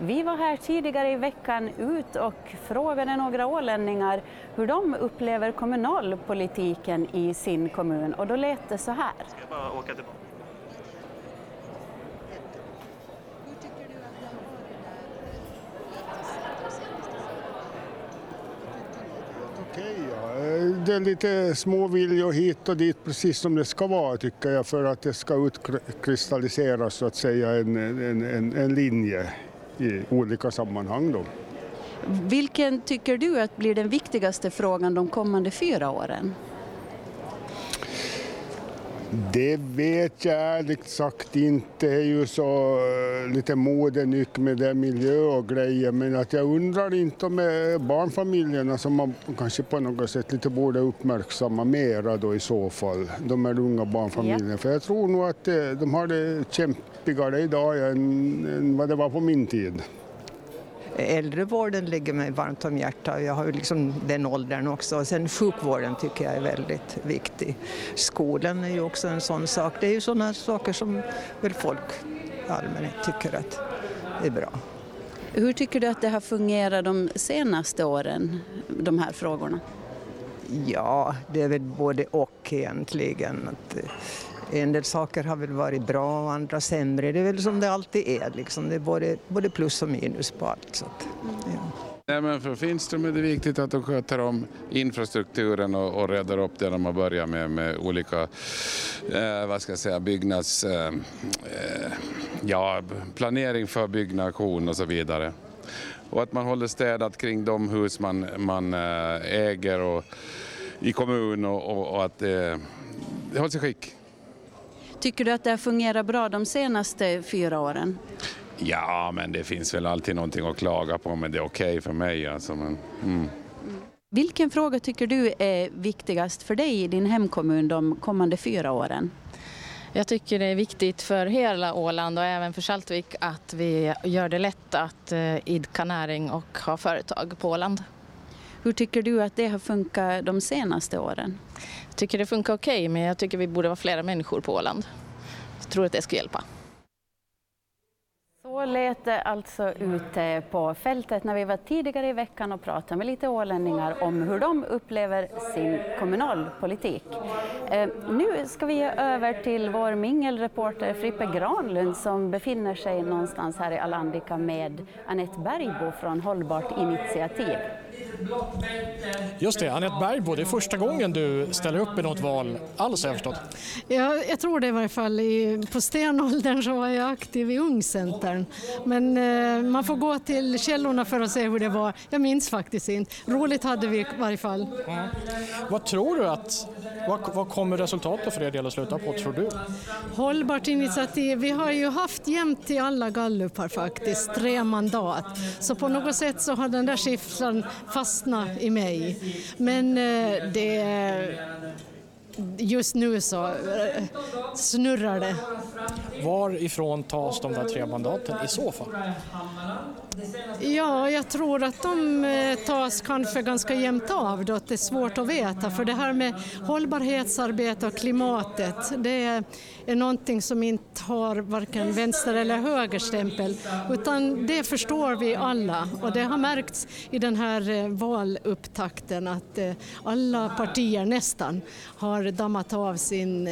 Vi var här tidigare i veckan ut och frågade några ålänningar hur de upplever kommunalpolitiken i sin kommun och då lät det så här. Ska jag bara åka tillbaka? Okej, ja. Det är lite små viljor hit och dit, precis som det ska vara tycker jag, för att det ska utkristalliseras så att säga en, en, en, en linje i olika sammanhang. Då. Vilken tycker du att blir den viktigaste frågan de kommande fyra åren? Det vet jag ärligt sagt inte. Det är ju så eh, lite modenyck med det miljö och grejer. Men att jag undrar inte om barnfamiljerna som man kanske på något sätt lite borde uppmärksamma mera då i så fall. De här unga barnfamiljerna. För jag tror nog att eh, de har det kämpigare idag än vad det var på min tid. Äldrevården ligger mig varmt om hjärtat. Jag har ju liksom den åldern också. Sen sjukvården tycker jag är väldigt viktig. Skolan är ju också en sån sak. Det är ju sådana saker som väl folk i allmänhet tycker att är bra. Hur tycker du att det har fungerat de senaste åren, de här frågorna? Ja, det är väl både och egentligen. Att eh, en del saker har väl varit bra och andra sämre. Det är väl som det alltid är. Liksom. Det är både, både plus och minus på allt. Så att, ja. Nej, men för Finström är det viktigt att de sköter om infrastrukturen och, och räddar upp det de har börjat med, med olika eh, vad ska jag säga, byggnads... Eh, eh ja, planering för byggnation och så vidare. Och att man håller städat kring de hus man, man eh, äger och, i kommun och, och, och att eh, det hålls i skick. Tycker du att det har fungerat bra de senaste fyra åren? Ja, men det finns väl alltid någonting att klaga på, men det är okej okay för mig. Alltså, men, mm. Vilken fråga tycker du är viktigast för dig i din hemkommun de kommande fyra åren? Jag tycker det är viktigt för hela Åland och även för Saltvik att vi gör det lätt att eh, idka näring och ha företag på Åland. Hur tycker du att det har funkat de senaste åren? Jag tycker det funkar okej, okay, men jag tycker vi borde vara flera människor på Åland. Jag tror att det skulle hjälpa. Så lät det alltså ute på fältet när vi var tidigare i veckan och pratade med lite ålänningar om hur de upplever sin kommunalpolitik. Eh, nu ska vi ge över till vår mingelreporter Frippe Granlund som befinner sig någonstans här i Alandika med Anette Bergbo från Hållbart initiativ. Just det, Anette Bergbo, det är första gången du ställer upp i något val alls har jag förstått. Ja, jag tror det i varje fall. På stenåldern så var jag aktiv i Ungcentern. Men eh, man får gå till källorna för att se hur det var. Jag minns faktiskt inte. Roligt hade vi i varje fall. Mm. Vad tror du att, vad, vad kommer resultatet för er del att sluta på tror du? Hållbart initiativ. Vi har ju haft jämnt till alla gallupar faktiskt, tre mandat. Så på något sätt så har den där siffran Fastna i mig. Men eh, det just nu så eh, snurrar det. Varifrån tas de där tre mandaten i så fall? Ja, jag tror att de eh, tas kanske ganska jämnt av då, att det är svårt att veta. För det här med hållbarhetsarbete och klimatet, det är någonting som inte har varken vänster eller högerstämpel, utan det förstår vi alla. Och det har märkts i den här eh, valupptakten att eh, alla partier nästan har dammat av sin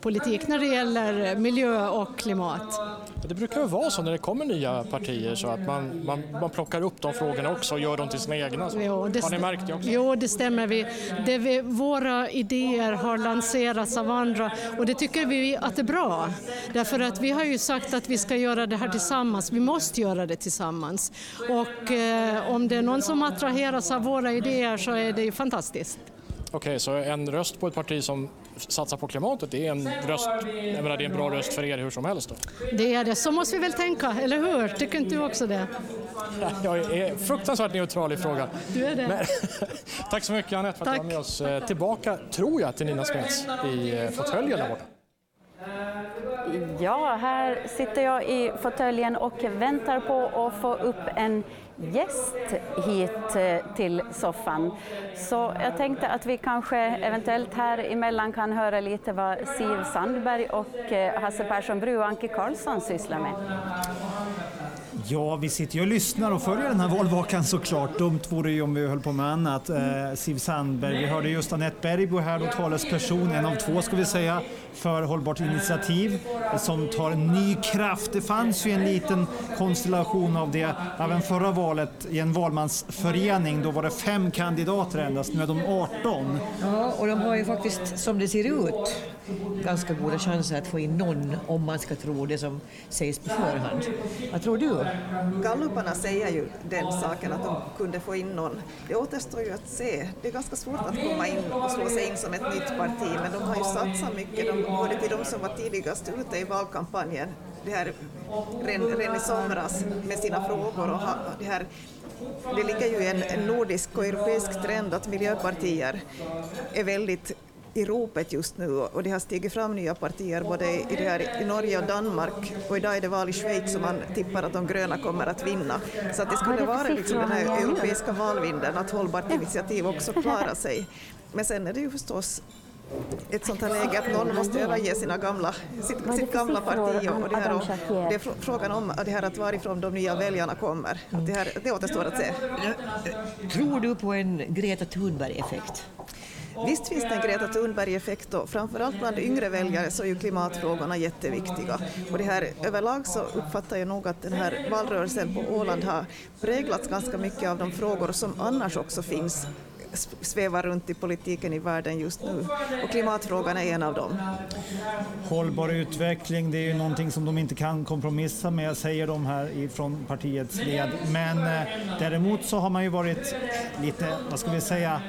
politik när det gäller miljö och klimat. Det brukar vara så när det kommer nya partier så att man, man, man plockar upp de frågorna också och gör dem till sina egna. Jo, det har ni märkt det också? Jo, det stämmer. Vi, det vi, våra idéer har lanserats av andra och det tycker vi att det är bra. Därför att vi har ju sagt att vi ska göra det här tillsammans. Vi måste göra det tillsammans. Och eh, om det är någon som attraheras av våra idéer så är det ju fantastiskt. Okej, så en röst på ett parti som satsar på klimatet, det är en, röst, jag menar, det är en bra röst för er hur som helst? Då. Det är det, så måste vi väl tänka, eller hur? Tycker inte du också det? Jag är fruktansvärt neutral i frågan. Du är det. Men, tack så mycket Anette för att du var med oss. Eh, tillbaka, tror jag, till Nina Smeds i eh, fåtöljen där borta. Ja, här sitter jag i fåtöljen och väntar på att få upp en gäst hit eh, till soffan. Så jag tänkte att vi kanske eventuellt här emellan kan höra lite vad Siv Sandberg och eh, Hasse Persson Bru och Anki Karlsson sysslar med. Ja, vi sitter ju och lyssnar och följer den här valvakan såklart. Dumt vore ju om vi höll på med annat. Eh, Siv Sandberg, vi hörde just Anette Bergbo här, då talesperson, en av två ska vi säga, för Hållbart initiativ som tar ny kraft. Det fanns ju en liten konstellation av det även förra valet i en valmansförening. Då var det fem kandidater endast, nu är de 18. Ja, och de har ju faktiskt, som det ser ut, ganska goda chanser att få in någon om man ska tro det som sägs på förhand. Vad tror du? Galluparna säger ju den saken att de kunde få in någon. Det återstår ju att se. Det är ganska svårt att komma in och slå sig in som ett nytt parti, men de har ju satsat mycket. De hörde till de som var tidigast ute i valkampanjen det här, redan i somras med sina frågor. Och det, här, det ligger ju en, en nordisk och europeisk trend att miljöpartier är väldigt i ropet just nu och det har stigit fram nya partier både i, det här, i Norge och Danmark och idag är det val i Schweiz som man tippar att de gröna kommer att vinna. Så att det skulle vara liksom den här europeiska valvinden att Hållbart initiativ också klarar sig. Men sen är det ju förstås ett sånt här läge att någon måste överge sina gamla, sitt, sitt gamla parti och det, här, och det är frågan om det här att varifrån de nya väljarna kommer. Att det, här, det återstår att se. Tror du på en Greta Thunberg-effekt? Visst finns det en Greta Thunberg-effekt och framförallt bland yngre väljare så är ju klimatfrågorna jätteviktiga. Och det här, överlag så uppfattar jag nog att den här valrörelsen på Åland har präglats ganska mycket av de frågor som annars också finns svävar runt i politiken i världen just nu. Och klimatfrågan är en av dem. Hållbar utveckling, det är ju någonting som de inte kan kompromissa med, säger de här från partiets led. Men eh, däremot så har man ju varit lite, vad ska vi säga,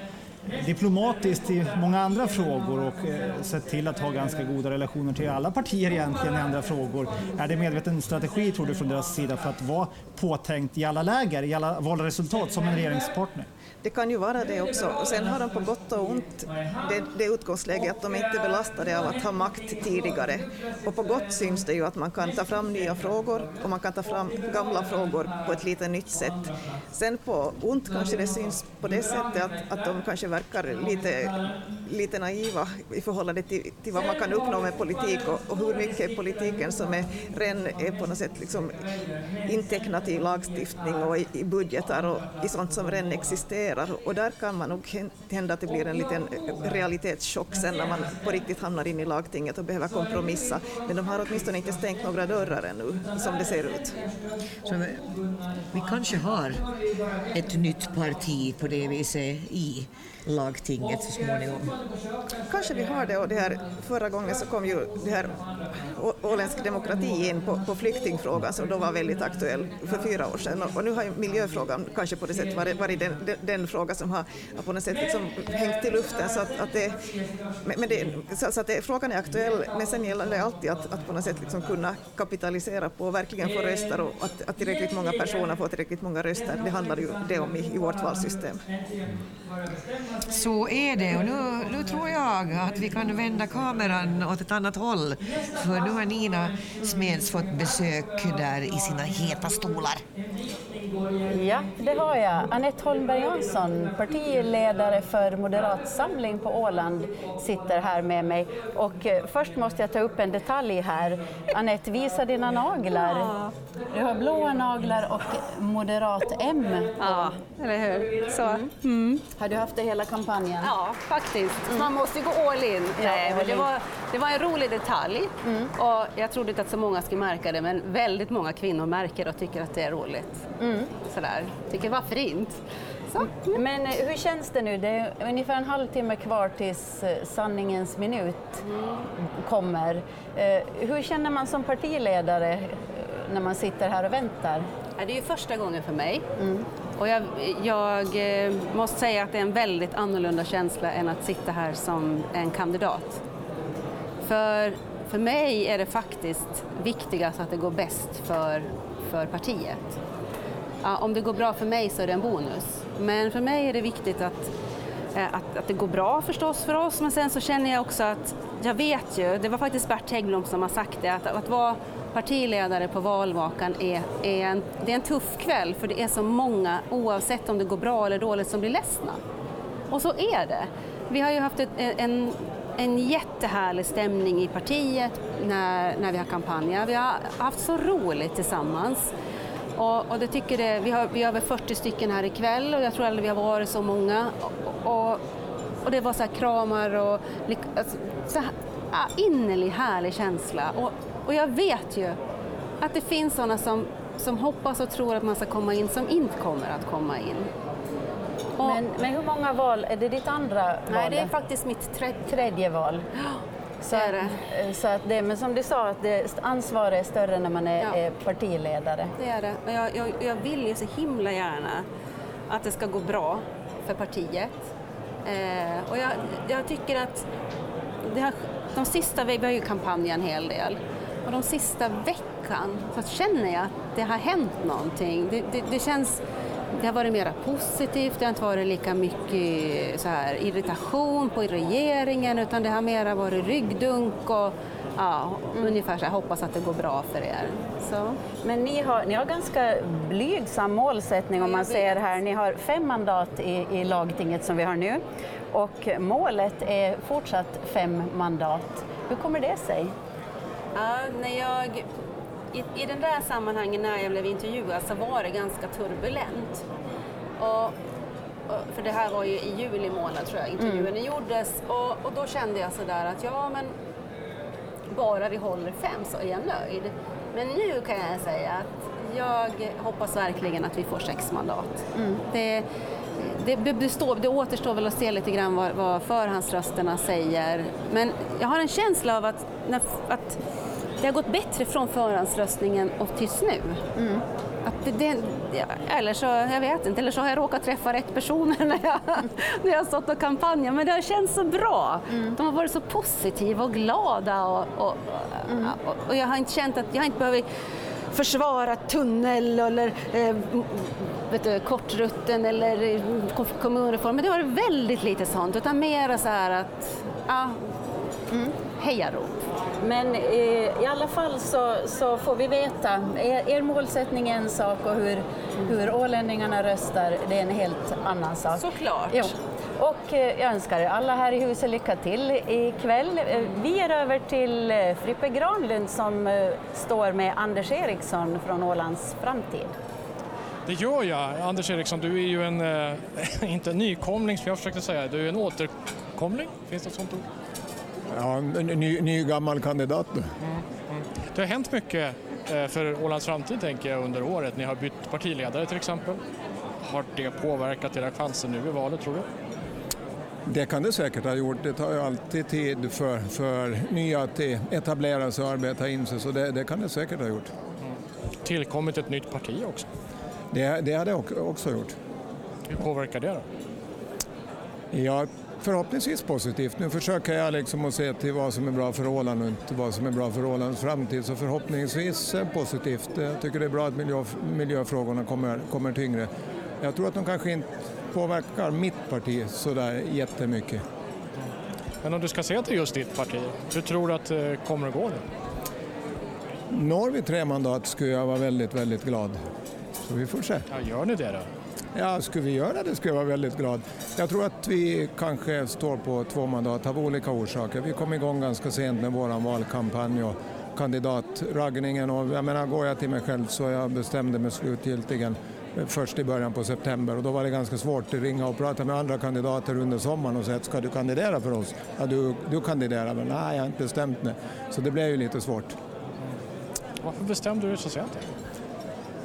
diplomatiskt i många andra frågor och eh, sett till att ha ganska goda relationer till alla partier egentligen i andra frågor. Är det medveten strategi tror du från deras sida för att vara påtänkt i alla läger, i alla valresultat som en regeringspartner? Det kan ju vara det också. Och sen har de på gott och ont det, det utgångsläget att de inte är belastade av att ha makt tidigare. Och på gott syns det ju att man kan ta fram nya frågor och man kan ta fram gamla frågor på ett lite nytt sätt. Sen på ont kanske det syns på det sättet att, att de kanske verkar lite, lite naiva i förhållande till, till vad man kan uppnå med politik och, och hur mycket politiken som är, redan är på något sätt liksom intecknat i lagstiftning och i, i budgetar och i sånt som redan existerar. Och där kan man nog hända att det blir en liten eh, realitetschock sen när man på riktigt hamnar in i lagtinget och behöver kompromissa. Men de har åtminstone inte stängt några dörrar ännu, som det ser ut. Så eh, vi kanske har ett nytt parti på det viset i lagtinget så småningom. Kanske vi har det och det här, förra gången så kom ju det här åländsk demokrati in på, på flyktingfrågan som då var väldigt aktuell för fyra år sedan och, och nu har ju miljöfrågan kanske på det sättet varit, varit den, den, den, fråga som har, har på något sätt liksom hängt i luften så att, att det, men det, så, så att det, frågan är aktuell men sen gäller det alltid att, att på något sätt liksom kunna kapitalisera på och verkligen få röster och att, att tillräckligt många personer får tillräckligt många röster. Det handlar ju det om i, i vårt valsystem. Så är det och nu, nu tror jag att vi kan vända kameran åt ett annat håll för nu har Nina Smeds fått besök där i sina heta stolar. Ja, det har jag. Anette Holmberg Jansson, partiledare för Moderat Samling på Åland, sitter här med mig. Och eh, först måste jag ta upp en detalj här. Anette, visa dina naglar. Ja. Du har blåa naglar och Moderat M. Ja, eller hur. Så. Mm. Mm. Har du haft det hela kampanjen? Ja, faktiskt. Mm. Man måste ju gå all in. Ja, Nej, men det, var, det var en rolig detalj mm. och jag trodde inte att så många skulle märka det, men väldigt många kvinnor märker och tycker att det är roligt. Mm. Sådär. Tycker det var fint. Så. Men eh, hur känns det nu? Det är ungefär en halvtimme kvar tills eh, sanningens minut mm. kommer. Eh, hur känner man som partiledare när man sitter här och väntar? Det är ju första gången för mig. Mm. Och jag, jag, måste säga att det är en väldigt annorlunda känsla än att sitta här som en kandidat. För, för mig är det faktiskt viktigast att det går bäst för, för partiet. Ja, om det går bra för mig så är det en bonus. Men för mig är det viktigt att, eh, att, att det går bra förstås för oss, men sen så känner jag också att jag vet ju, det var faktiskt Bert Häggblom som har sagt det, att, att vara partiledare på valvakan är, är, en, det är en tuff kväll för det är så många, oavsett om det går bra eller dåligt, som blir ledsna. Och så är det. Vi har ju haft ett, en, en jättehärlig stämning i partiet när, när vi har kampanjat. Vi har haft så roligt tillsammans. Och, och det tycker det, vi, har, vi har över 40 stycken här ikväll och jag tror aldrig vi har varit så många. Och, och, och det var så här kramar och alltså, så här, innerlig härlig känsla. Och, och jag vet ju att det finns sådana som, som hoppas och tror att man ska komma in som inte kommer att komma in. Och, men, men hur många val, är det ditt andra val? Nej, det är faktiskt mitt tredje, tredje val. Så, det det. Eh, så att det, men som du sa, att det, ansvaret är större när man är, ja. är partiledare. Det är det. Och jag, jag, jag, vill ju så himla gärna att det ska gå bra för partiet. Eh, och jag, jag, tycker att det har, de sista, vi har ju kampanjen en hel del, och de sista veckan så känner jag att det har hänt någonting. Det, det, det känns det har varit mer positivt, det har inte varit lika mycket så här, irritation på regeringen utan det har mer varit ryggdunk och ja, mm. ungefär så här, hoppas att det går bra för er. Så. Men ni har, ni har ganska blygsam målsättning om man ser här. Ni har fem mandat i, i lagtinget som vi har nu och målet är fortsatt fem mandat. Hur kommer det sig? Ja, när jag i, i den där sammanhangen när jag blev intervjuad så var det ganska turbulent. Och, och, för det här var ju i juli månad tror jag intervjun mm. gjordes och, och då kände jag sådär att ja men bara vi håller fem så är jag nöjd. Men nu kan jag säga att jag hoppas verkligen att vi får sex mandat. Mm. Det, det, det, står, det återstår väl att se lite grann vad, vad förhandsrösterna säger. Men jag har en känsla av att, att det har gått bättre från förhandsröstningen och tills nu. Mm. Att det, det, eller så, jag vet inte, eller så har jag råkat träffa rätt personer när jag, när jag har stått och kampanjat, men det har känts så bra. Mm. De har varit så positiva och glada och, och, mm. och, och, jag har inte känt att jag inte behöver försvara tunnel eller eh, vet du, kortrutten eller kommunreformen. Det har varit väldigt lite sånt, utan mer så här att, ja, mm. Hejarop. Men eh, i alla fall så, så, får vi veta, er, er målsättning är en sak och hur, hur ålänningarna röstar det är en helt annan sak. Såklart. Jo. Och eh, jag önskar er alla här i huset lycka till ikväll. Eh, vi är över till eh, Frippe Granlund som eh, står med Anders Eriksson från Ålands framtid. Det gör jag. Anders Eriksson, du är ju en, inte en nykomling som jag försökte säga, du är en återkomling, finns det ett sånt ord? Ja, en ny, ny gammal kandidat. Mm, mm. Det har hänt mycket eh, för Ålands framtid tänker jag under året. Ni har bytt partiledare till exempel. Har det påverkat era chanser nu i valet tror du? Det kan det säkert ha gjort. Det tar ju alltid tid för, för nya att etablera sig och arbeta in sig, så det, det kan det säkert ha gjort. Mm. Tillkommit ett nytt parti också? Det, det har det också gjort. Hur påverkar det då? Ja, förhoppningsvis positivt. Nu försöker jag liksom att se till vad som är bra för Åland och inte vad som är bra för Ålands framtid. Så förhoppningsvis positivt. Jag tycker det är bra att miljö, miljöfrågorna kommer, kommer tyngre. Jag tror att de kanske inte påverkar mitt parti sådär jättemycket. Men om du ska se till just ditt parti, hur tror du att det kommer att gå nu? Når vi tre mandat skulle jag vara väldigt, väldigt glad. Så vi får se. Ja, gör ni det då? Ja, skulle vi göra det skulle jag vara väldigt glad. Jag tror att vi kanske står på två mandat av olika orsaker. Vi kom igång ganska sent med vår valkampanj och kandidatraggningen och jag menar, går jag till mig själv så jag bestämde mig slutgiltigen först i början på september och då var det ganska svårt att ringa och prata med andra kandidater under sommaren och säga ska du kandidera för oss? Ja, du, du kandiderar men nej, jag har inte bestämt mig. Så det blev ju lite svårt. Varför bestämde du dig så sent?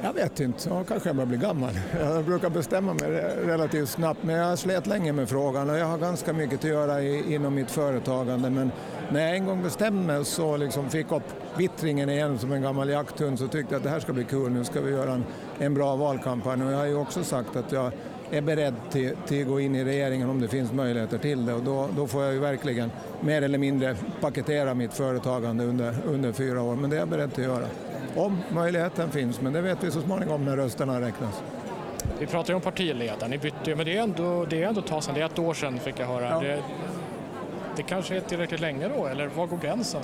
Jag vet inte, ja, kanske jag börjar bli gammal. Jag brukar bestämma mig relativt snabbt men jag slet länge med frågan och jag har ganska mycket att göra i, inom mitt företagande. Men när jag en gång bestämde mig så liksom fick upp vittringen igen som en gammal jakthund så tyckte jag att det här ska bli kul, nu ska vi göra en, en bra valkampanj. Och jag har ju också sagt att jag är beredd till, till att gå in i regeringen om det finns möjligheter till det. Och då, då får jag ju verkligen mer eller mindre paketera mitt företagande under, under fyra år. Men det är jag beredd till att göra. Om möjligheten finns, men det vet vi så småningom när rösterna räknas. Vi pratar ju om partiledaren, ni bytte men det är ändå, det är ändå ett tag sedan, det är ett år sedan fick jag höra. Ja. Det, det kanske är tillräckligt länge då, eller var går gränsen?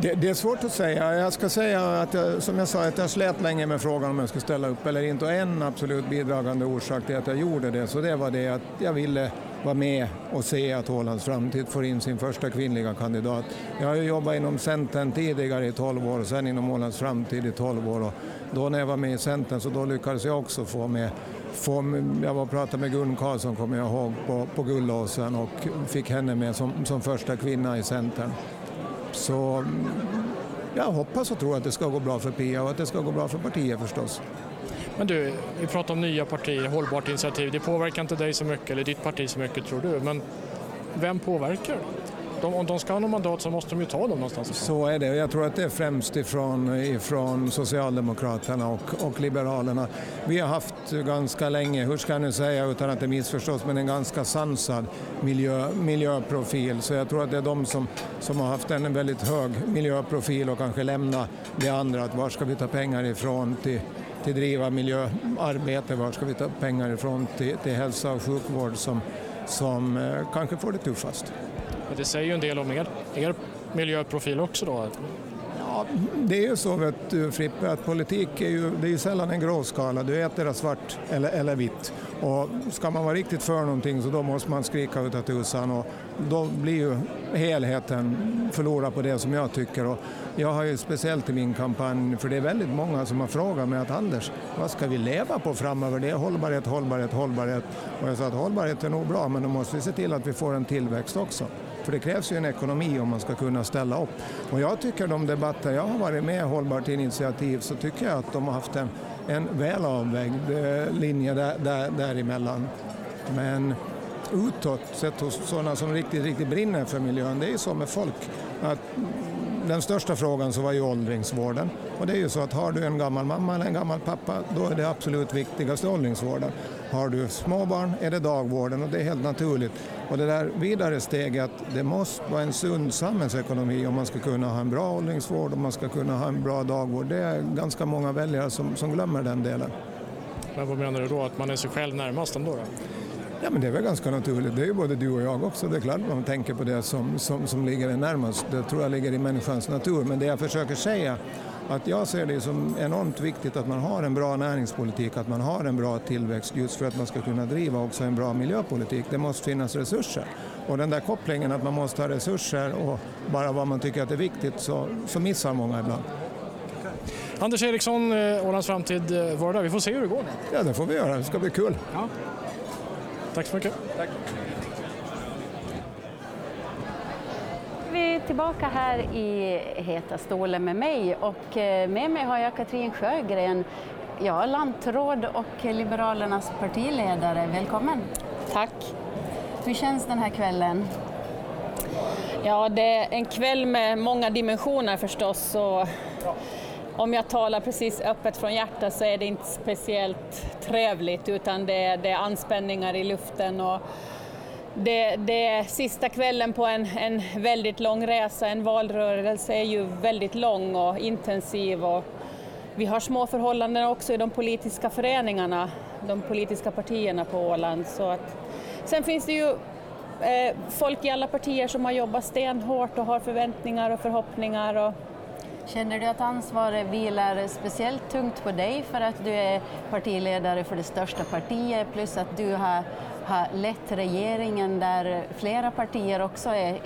Det, det, är svårt att säga. Jag ska säga att jag, som jag sa, att jag slet länge med frågan om jag skulle ställa upp eller inte. Och en absolut bidragande orsak till att jag gjorde det, så det var det att jag ville vara med och se att Ålands framtid får in sin första kvinnliga kandidat. Jag har ju jobbat inom Centern tidigare i 12 år och sen inom Ålands framtid i 12 år. Och då när jag var med i Centern så då lyckades jag också få med få, jag var och pratade med Gun Karlsson kommer jag ihåg på, på Gullåsen och fick henne med som, som första kvinna i Centern. Så mm, jag hoppas och tror att det ska gå bra för Pia och att det ska gå bra för partiet förstås. Men du, vi pratar om nya partier, hållbart initiativ. Det påverkar inte dig så mycket, eller ditt parti så mycket tror du. Men vem påverkar? De, om de ska ha något mandat så måste de ju ta dem någonstans. Så är det. Jag tror att det är främst ifrån, ifrån Socialdemokraterna och, och Liberalerna. Vi har haft ganska länge, hur ska jag nu säga utan att det missförstås, men en ganska sansad miljö, miljöprofil. Så jag tror att det är de som, som har haft en väldigt hög miljöprofil och kanske lämna det andra. Att var ska vi ta pengar ifrån till till driva miljöarbete, var ska vi ta pengar ifrån till, till hälsa och sjukvård som, som eh, kanske får det tuffast. Det säger ju en del om er, er miljöprofil också då? Ja, det är ju så vet du, Frippe att politik är ju, det är ju sällan en gråskala. Du äter svart eller, eller vitt. Och ska man vara riktigt för någonting så då måste man skrika utav tusan och då blir ju helheten förlorad på det som jag tycker. Och jag har ju speciellt i min kampanj, för det är väldigt många som har frågat mig att Anders, vad ska vi leva på framöver? Det är hållbarhet, hållbarhet, hållbarhet. Och jag sa att hållbarhet är nog bra men då måste vi se till att vi får en tillväxt också. För det krävs ju en ekonomi om man ska kunna ställa upp. Och jag tycker de debatter jag har varit med i Hållbart initiativ så tycker jag att de har haft en, en väl avvägd eh, linje där, där, däremellan. Men utåt, sett hos sådana som riktigt, riktigt brinner för miljön, det är ju så med folk att den största frågan så var ju åldringsvården. Och det är ju så att har du en gammal mamma eller en gammal pappa, då är det absolut viktigaste åldringsvården. Har du småbarn är det dagvården och det är helt naturligt. Och det där vidare steget att det måste vara en sund samhällsekonomi om man ska kunna ha en bra åldringsvård och man ska kunna ha en bra dagvård. Det är ganska många väljare som, som glömmer den delen. Men vad menar du då? Att man är sig själv närmast ändå? Då? Ja, men det är väl ganska naturligt. Det är ju både du och jag också. Det är klart man tänker på det som, som, som ligger närmast. Det tror jag ligger i människans natur. Men det jag försöker säga att jag ser det som enormt viktigt att man har en bra näringspolitik, att man har en bra tillväxt just för att man ska kunna driva också en bra miljöpolitik. Det måste finnas resurser. Och den där kopplingen att man måste ha resurser och bara vad man tycker att är viktigt så, så missar många ibland. Anders Eriksson, eh, Ålands framtid var där. Vi får se hur det går. Ja, det får vi göra. Det ska bli kul. Ja. Tack så mycket. Tack. Vi är tillbaka här i Heta stolen med mig och eh, med mig har jag Katrin Sjögren, ja, lantråd och Liberalernas partiledare. Välkommen! Tack! Hur känns den här kvällen? Ja, det är en kväll med många dimensioner förstås. Och om jag talar precis öppet från hjärtat så är det inte speciellt trevligt utan det är, det är anspänningar i luften och det, det är sista kvällen på en, en väldigt lång resa. En valrörelse är ju väldigt lång och intensiv och vi har små förhållanden också i de politiska föreningarna, de politiska partierna på Åland. Så att, sen finns det ju eh, folk i alla partier som har jobbat stenhårt och har förväntningar och förhoppningar. Och, Känner du att ansvaret vilar speciellt tungt på dig för att du är partiledare för det största partiet plus att du har, har lett regeringen där flera partier också är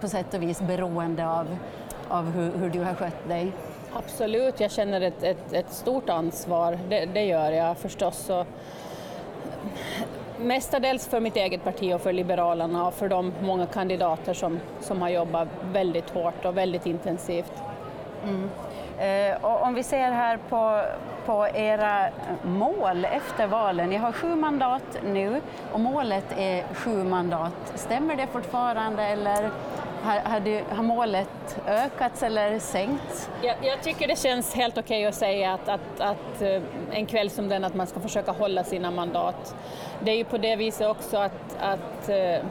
på sätt och vis beroende av, av hur, hur du har skött dig? Absolut, jag känner ett, ett, ett stort ansvar, det, det, gör jag förstås. Och mestadels för mitt eget parti och för Liberalerna och för de många kandidater som, som har jobbat väldigt hårt och väldigt intensivt. Mm. Eh, och om vi ser här på, på era mål efter valen, ni har sju mandat nu och målet är sju mandat. Stämmer det fortfarande eller har, har, du, har målet ökats eller sänkts? Jag, jag tycker det känns helt okej okay att säga att, att, att, eh, en kväll som den att man ska försöka hålla sina mandat. Det är ju på det viset också att, att eh,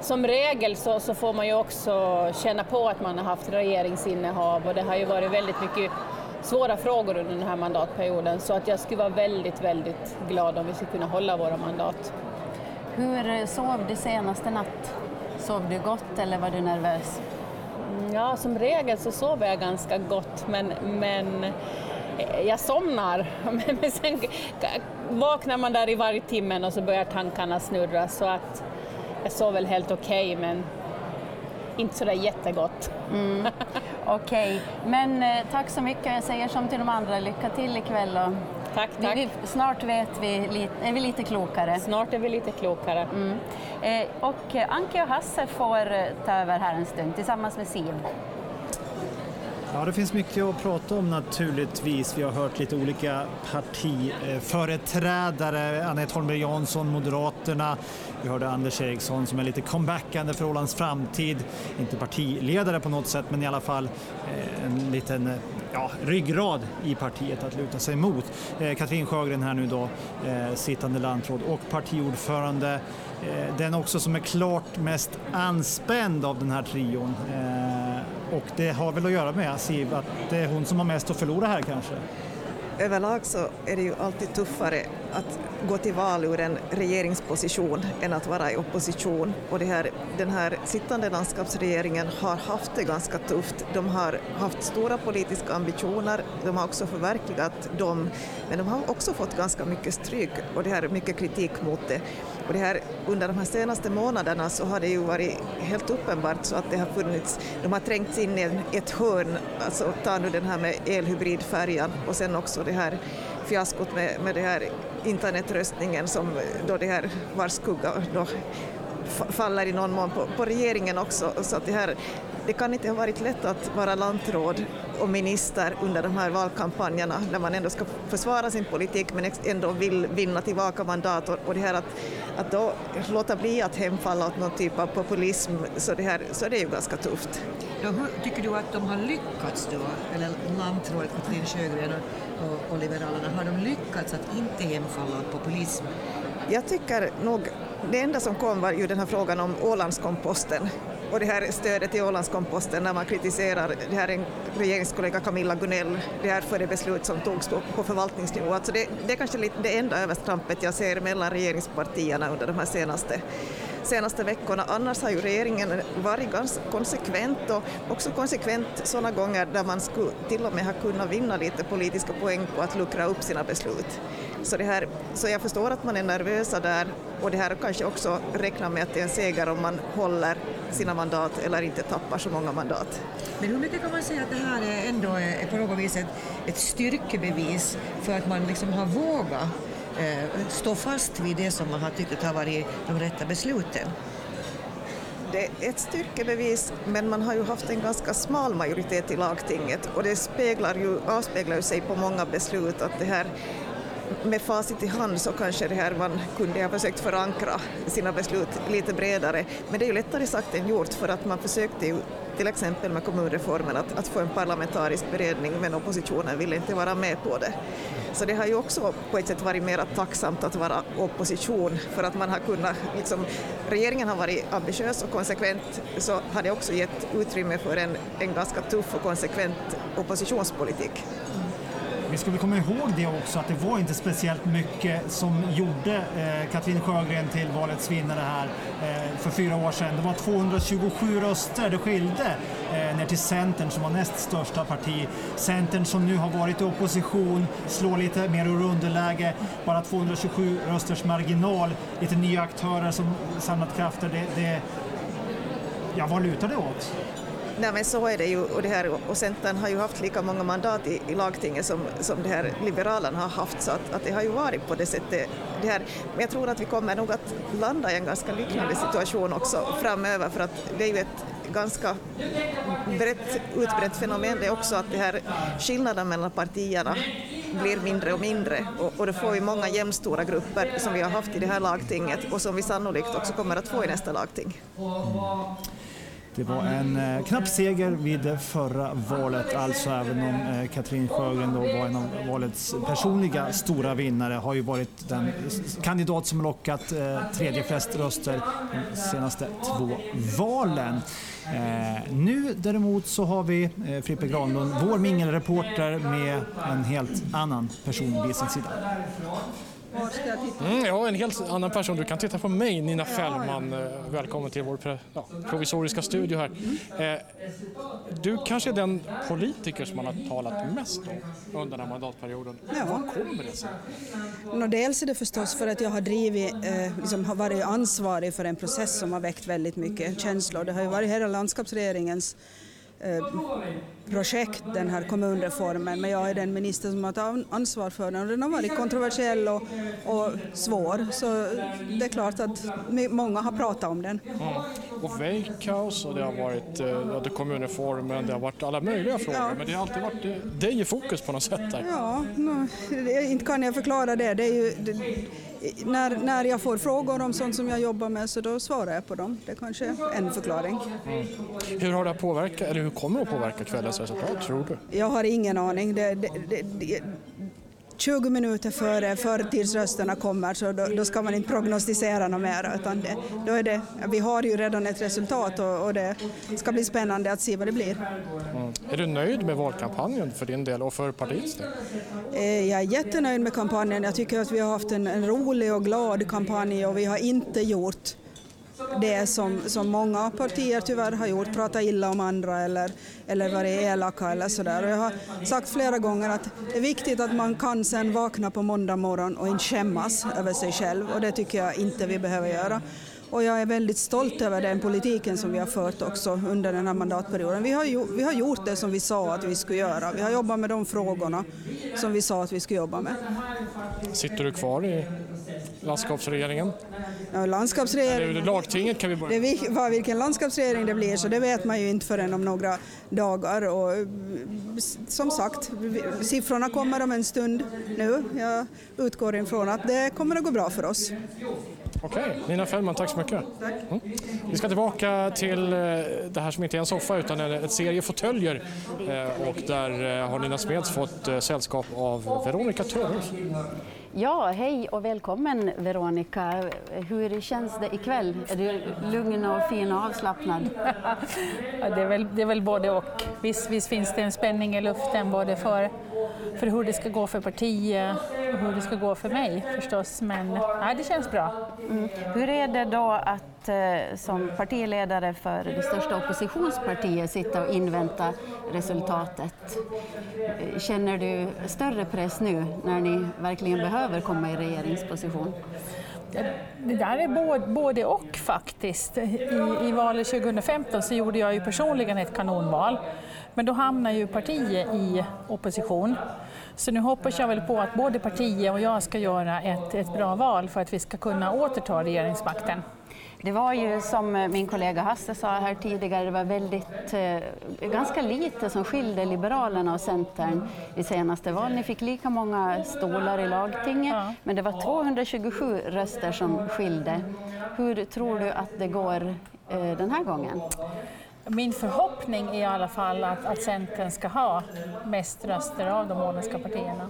som regel så, så, får man ju också känna på att man har haft regeringsinnehav och det har ju varit väldigt mycket svåra frågor under den här mandatperioden så att jag skulle vara väldigt, väldigt glad om vi skulle kunna hålla våra mandat. Hur sov du senaste natt? Sov du gott eller var du nervös? Ja, som regel så sover jag ganska gott men, men eh, jag somnar. Men sen vaknar man där i varje timmen och så börjar tankarna snurra så att jag sover väl helt okej okay, men inte sådär jättegott. Mm. Okej, okay. men eh, tack så mycket. Jag säger som till de andra, lycka till ikväll. Och tack, tack. Vi, snart vet vi, är vi lite klokare. Snart är vi lite klokare. Mm. Eh, och eh, Anke och Hasse får eh, ta över här en stund tillsammans med Siv. Ja, det finns mycket att prata om naturligtvis. Vi har hört lite olika partiföreträdare. Anette Holmberg Jansson, Moderaterna. Vi hörde Anders Eriksson som är lite comebackande för Ålands framtid. Inte partiledare på något sätt, men i alla fall Eh, en liten eh, ja, ryggrad i partiet att luta sig mot. Eh, Katrin Sjögren här nu då, sittande landråd och partiordförande. Den också som är klart mest anspänd av den här trion. Och det har väl att göra med Siv, att det är hon som har mest att förlora här kanske? Överlag så är det ju alltid tuffare att gå till val ur en regeringsposition än att vara i opposition. Och det här, den här sittande landskapsregeringen har haft det ganska tufft. De har haft stora politiska ambitioner, de har också förverkligat dem, men de har också fått ganska mycket stryk och det här mycket kritik mot det. Och det här, under de här senaste månaderna så har det ju varit helt uppenbart så att det har funnits, de har trängts in i ett hörn, alltså ta nu den här med elhybridfärjan och sen också det här fiaskot med, med det här internetröstningen som då det här var skugga då faller i någon mån på, på regeringen också. Så att det, här, det kan inte ha varit lätt att vara lantråd och minister under de här valkampanjerna när man ändå ska försvara sin politik men ändå vill vinna tillbaka mandat och, det här att, att då låta bli att hemfalla åt någon typ av populism så, det här, så är det ju ganska tufft. Ja, hur tycker du att de har lyckats då, eller lantrådet Katrin Sjögren och, och Liberalerna, har de lyckats att inte hemfalla åt populism? Jag tycker nog, det enda som kom var ju den här frågan om Ålandskomposten och det här stödet till Ålandskomposten när man kritiserar, det här är en regeringskollega Camilla Gunell, det här för det beslut som togs på, förvaltningsnivå. Alltså det, det är kanske lite det enda överstrampet jag ser mellan regeringspartierna under de här senaste senaste veckorna. Annars har ju regeringen varit ganska konsekvent och också konsekvent sådana gånger där man skulle till och med ha kunnat vinna lite politiska poäng på att luckra upp sina beslut. Så, det här, så jag förstår att man är nervösa där och det här kanske också räknar med att det är en seger om man håller sina mandat eller inte tappar så många mandat. Men hur mycket kan man säga att det här är ändå är på något vis ett, ett styrkebevis för att man liksom har vågat Eh, stå fast vid det som man har tyckt har varit de rätta besluten? det är ett styrkebevis, men man har ju haft en ganska smal majoritet i lagtinget och det speglar ju, avspeglar ju sig på många beslut att det här med facit i hand så kanske det här man kunde ha försökt förankra sina beslut lite bredare. Men det är ju lättare sagt än gjort för att man försökte ju till exempel med kommunreformen att, att få en parlamentarisk beredning men oppositionen ville inte vara med på det. Så det har ju också på ett sätt varit mer tacksamt att vara opposition för att man har kunnat, liksom, regeringen har varit ambitiös och konsekvent så har det också gett utrymme för en, en ganska tuff och konsekvent oppositionspolitik. Vi ska väl komma ihåg det också att det var inte speciellt mycket som gjorde eh, Katrin Sjögren till valets vinnare här eh, för fyra år sedan. Det var 227 röster det skilde eh, ner till Centern som var näst största parti. Centern som nu har varit i opposition, slår lite mer ur underläge, bara 227 rösters marginal, lite nya aktörer som samlat krafter. Det, det, ja, vad lutar det åt? Nej men så är det ju och, det här, och Centern har ju haft lika många mandat i, i lagtinget som, som det här Liberalerna har haft så att, att det har ju varit på det sättet. Det här, men jag tror att vi kommer nog att landa i en ganska liknande situation också framöver för att det är ju ett ganska brett, utbrett fenomen det är också att det här skillnaden mellan partierna blir mindre och mindre och, och då får vi många jämnstora grupper som vi har haft i det här lagtinget och som vi sannolikt också kommer att få i nästa lagting. Det var en eh, knapp seger vid det förra valet, alltså även om eh, Katrin Sjögren då var en av valets personliga stora vinnare, har ju varit den kandidat som lockat eh, tredje flest röster de senaste två valen. Eh, nu däremot så har vi eh, Frippe Granlund, vår mingelreporter med en helt annan person vid sin sida. Var ska jag titta? Mm, ja, en helt annan person. Du kan titta på mig, Nina Fällman. Eh, Välkommen till vår ja, provisoriska studio här. Eh, du kanske är den politiker som man har talat mest om under den här mandatperioden. Ja. Vad kommer det sig? Nå, dels är det förstås för att jag har drivit, eh, liksom har varit ansvarig för en process som har väckt väldigt mycket känslor. Det har ju varit hela landskapsregeringens projekt, den här kommunreformen, men jag är den minister som har tagit ansvar för den och den har varit kontroversiell och, och svår, så det är klart att många har pratat om den. Mm. Och Veikkaus och det har varit eh, kommunreformen, det har varit alla möjliga frågor, ja. men det har alltid varit eh, dig i fokus på något sätt där. Ja, no, inte kan jag förklara det. det, är ju, det när, när jag får frågor om sånt som jag jobbar med så då svarar jag på dem. Det är kanske är en förklaring. Mm. Hur har det påverkat, eller hur kommer det att påverka kvällens resultat tror du? Jag har ingen aning. Det, det, det, 20 minuter före förtidsrösterna kommer så då, då, ska man inte prognostisera något mer. Utan det, då är det, vi har ju redan ett resultat och, och det ska bli spännande att se vad det blir. Mm. Är du nöjd med valkampanjen för din del och för partiets del? Eh, jag är jättenöjd med kampanjen. Jag tycker att vi har haft en, en rolig och glad kampanj och vi har inte gjort det som, som många partier tyvärr har gjort, prata illa om andra eller, eller varit elaka eller sådär. jag har sagt flera gånger att det är viktigt att man kan sen vakna på måndag morgon och inte skämmas över sig själv och det tycker jag inte vi behöver göra. Och jag är väldigt stolt över den politiken som vi har fört också under den här mandatperioden. Vi har, ju, vi har gjort det som vi sa att vi skulle göra. Vi har jobbat med de frågorna som vi sa att vi skulle jobba med. Sitter du kvar i landskapsregeringen? Ja, landskapsregering... Ja, lagtinget kan vi börja det, vad, Vilken landskapsregering det blir så det vet man ju inte förrän om några dagar. Och, som sagt, siffrorna kommer om en stund nu. Jag utgår ifrån att det kommer att gå bra för oss. Okej, Nina Fällman, tack så mycket. Mm. Vi ska tillbaka till eh, det här som inte är en soffa utan ett serie fåtöljer eh, och där eh, har Nina Smeds fått sällskap av Veronica Törnros. Ja, hej och välkommen Veronica. Hur känns det ikväll? Är du lugn och fin och avslappnad? ja, det, är väl, det är väl både och. Visst, visst finns det en spänning i luften både för, för hur det ska gå för partiet och hur det ska gå för mig förstås, men ja, det känns bra. Mm. Hur är det då att eh, som partiledare för det största oppositionspartiet sitta och invänta resultatet? Känner du större press nu när ni verkligen behöver komma i regeringsposition? Det där är både, både och faktiskt. I, I valet 2015 så gjorde jag ju personligen ett kanonval. Men då hamnar ju partiet i opposition. Så nu hoppas jag väl på att både partiet och jag ska göra ett, ett bra val för att vi ska kunna återta regeringsmakten. Det var ju som min kollega Hasse sa här tidigare, det var väldigt, eh, ganska lite som skilde Liberalerna och Centern i senaste valet. Ni fick lika många stolar i lagtinget, ja. men det var 227 röster som skilde. Hur tror du att det går eh, den här gången? Min förhoppning är i alla fall att, att Centern ska ha mest röster av de åländska partierna.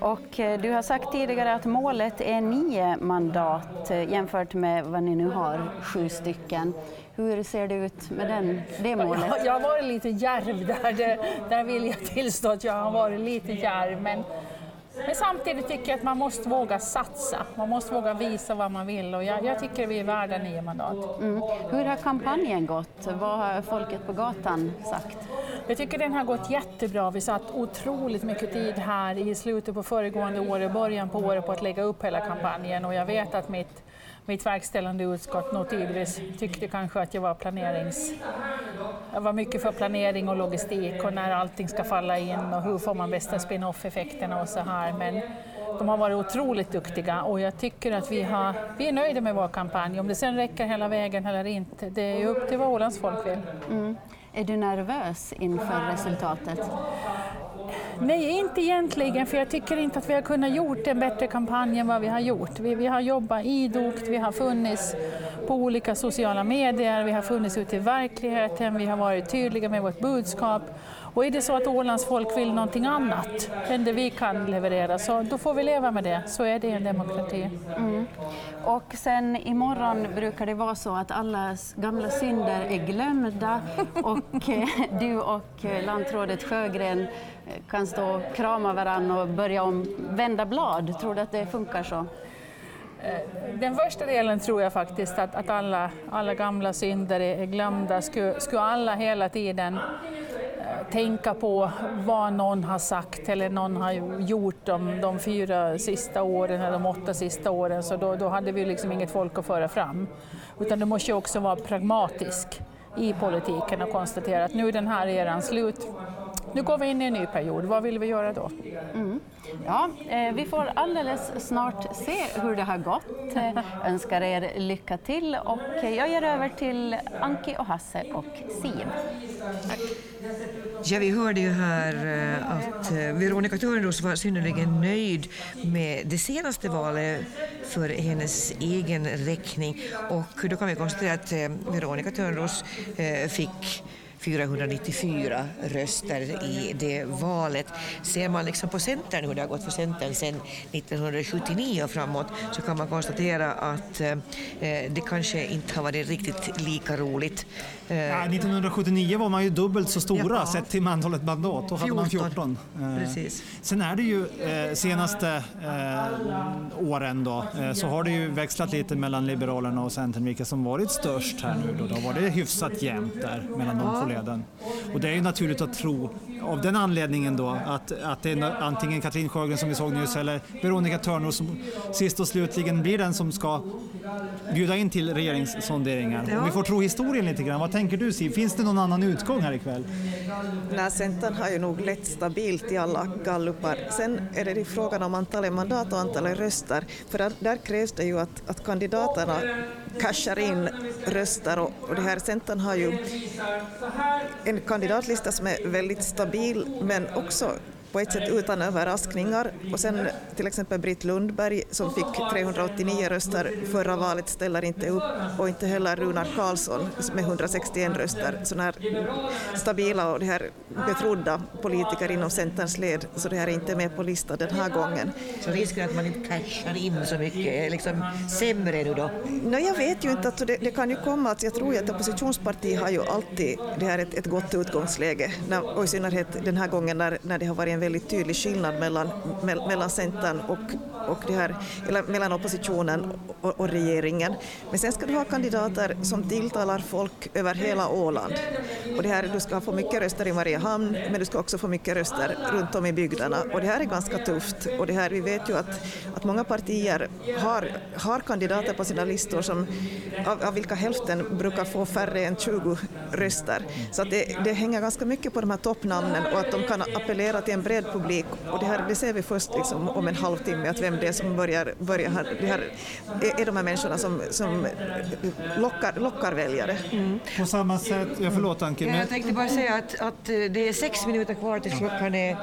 Och eh, du har sagt tidigare att målet är nio mandat eh, jämfört med vad ni nu har, sju stycken. Hur ser det ut med den, det målet? Jag, jag har varit lite djärv där, det, där vill jag tillstå att jag har varit lite djärv. Men men samtidigt tycker jag att man måste våga satsa. Man måste våga visa vad man vill och jag, jag tycker vi är värda nio mandat. Mm. Hur har kampanjen gått? Vad har folket på gatan sagt? Jag tycker den har gått jättebra. Vi satt otroligt mycket tid här i slutet på föregående år och början på året på att lägga upp hela kampanjen och jag vet att mitt mitt verkställande utskott nog tidvis tyckte kanske att jag var planerings... Jag var mycket för planering och logistik och när allting ska falla in och hur får man bästa spin-off-effekterna och så här. Men de har varit otroligt duktiga och jag tycker att vi, har, vi är nöjda med vår kampanj. Om det sen räcker hela vägen eller inte, det är upp till vad Ålands folk vill. Mm. Är du nervös inför resultatet? Nej, inte egentligen, för jag tycker inte att vi har kunnat gjort en bättre kampanj än vad vi har gjort. Vi, vi har jobbat idogt, vi har funnits på olika sociala medier, vi har funnits ute i verkligheten, vi har varit tydliga med vårt budskap och är det så att Ålands folk vill någonting annat än det vi kan leverera så då får vi leva med det. Så är det en demokrati. Mm. Och sen imorgon brukar det vara så att alla gamla synder är glömda och eh, du och eh, lantrådet Sjögren eh, kan stå och krama varandra och börja om, vända blad. Tror du att det funkar så? Den första delen tror jag faktiskt att, att alla, alla gamla synder är glömda. Skulle, skulle alla hela tiden tänka på vad någon har sagt eller någon har gjort de, de fyra sista åren eller de åtta sista åren så då, då hade vi liksom inget folk att föra fram. Utan du måste också vara pragmatisk i politiken och konstatera att nu är den här eran slut. Nu går vi in i en ny period, vad vill vi göra då? Mm. Ja, eh, vi får alldeles snart se hur det har gått. Eh, önskar er lycka till och jag ger över till Anki och Hasse och Siv. Ja, vi hörde ju här eh, att Veronica Törnros var synnerligen nöjd med det senaste valet för hennes egen räkning och då kan vi konstatera att Veronica Törnros fick 494 röster i det valet. Ser man liksom på Centern hur det har gått för Centern sedan 1979 och framåt så kan man konstatera att eh, det kanske inte har varit riktigt lika roligt. Eh, ja, 1979 var man ju dubbelt så stora ja. sett till antalet mandat. Då hade man 14. Eh, Precis. Sen är det ju eh, senaste eh, åren då eh, så har det ju växlat lite mellan Liberalerna och Centern vilka som varit störst här nu. Då, då var det hyfsat jämnt där mellan de två leden. Och det är ju naturligt att tro av den anledningen då att, att det är antingen Katrin Sjögren som vi såg nyss eller Veronica Törnros som sist och slutligen blir den som ska bjuda in till regeringssonderingar. Ja. Om vi får tro historien lite grann, vad tänker du Siv? Finns det någon annan utgång här ikväll? Nej, Centern har ju nog lätt stabilt i alla gallupar. Sen är det frågan om antalet mandat och antalet röster, för där, där krävs det ju att, att kandidaterna cashar in röster och, och det här Centern har ju en kandidatlista som är väldigt stabil men också på ett sätt utan överraskningar. Och sen till exempel Britt Lundberg som fick 389 röster förra valet ställer inte upp och inte heller Runar Karlsson med 161 röster. Sådana här stabila och det här betrodda politiker inom Centerns led så det här är inte med på listan den här gången. Så risken att man inte cashar in så mycket är liksom sämre nu då? No, jag vet ju inte, att det, det kan ju komma att jag tror ju att oppositionsparti har ju alltid det här ett, ett gott utgångsläge när, och i synnerhet den här gången när, när det har varit en väldigt tydlig skillnad mellan, mellan Centern och, och det här, eller mellan oppositionen och, och, regeringen. Men sen ska du ha kandidater som tilltalar folk över hela Åland. Och det här, du ska få mycket röster i Mariehamn, men du ska också få mycket röster runt om i bygderna. Och det här är ganska tufft. Och det här, vi vet ju att, att många partier har, har kandidater på sina listor som, av, av vilka hälften brukar få färre än 20 röster. Så att det, det hänger ganska mycket på de här toppnamnen och att de kan appellera till en bred publik. Och det, här, det ser vi först liksom om en halvtimme, att vem det är som börjar, börjar här, det här är, är de här människorna som, som lockar, lockar väljare. Mm. På samma sätt, jag förlåt Anki. Men... Jag tänkte bara säga att, att det är sex minuter kvar tills klockan är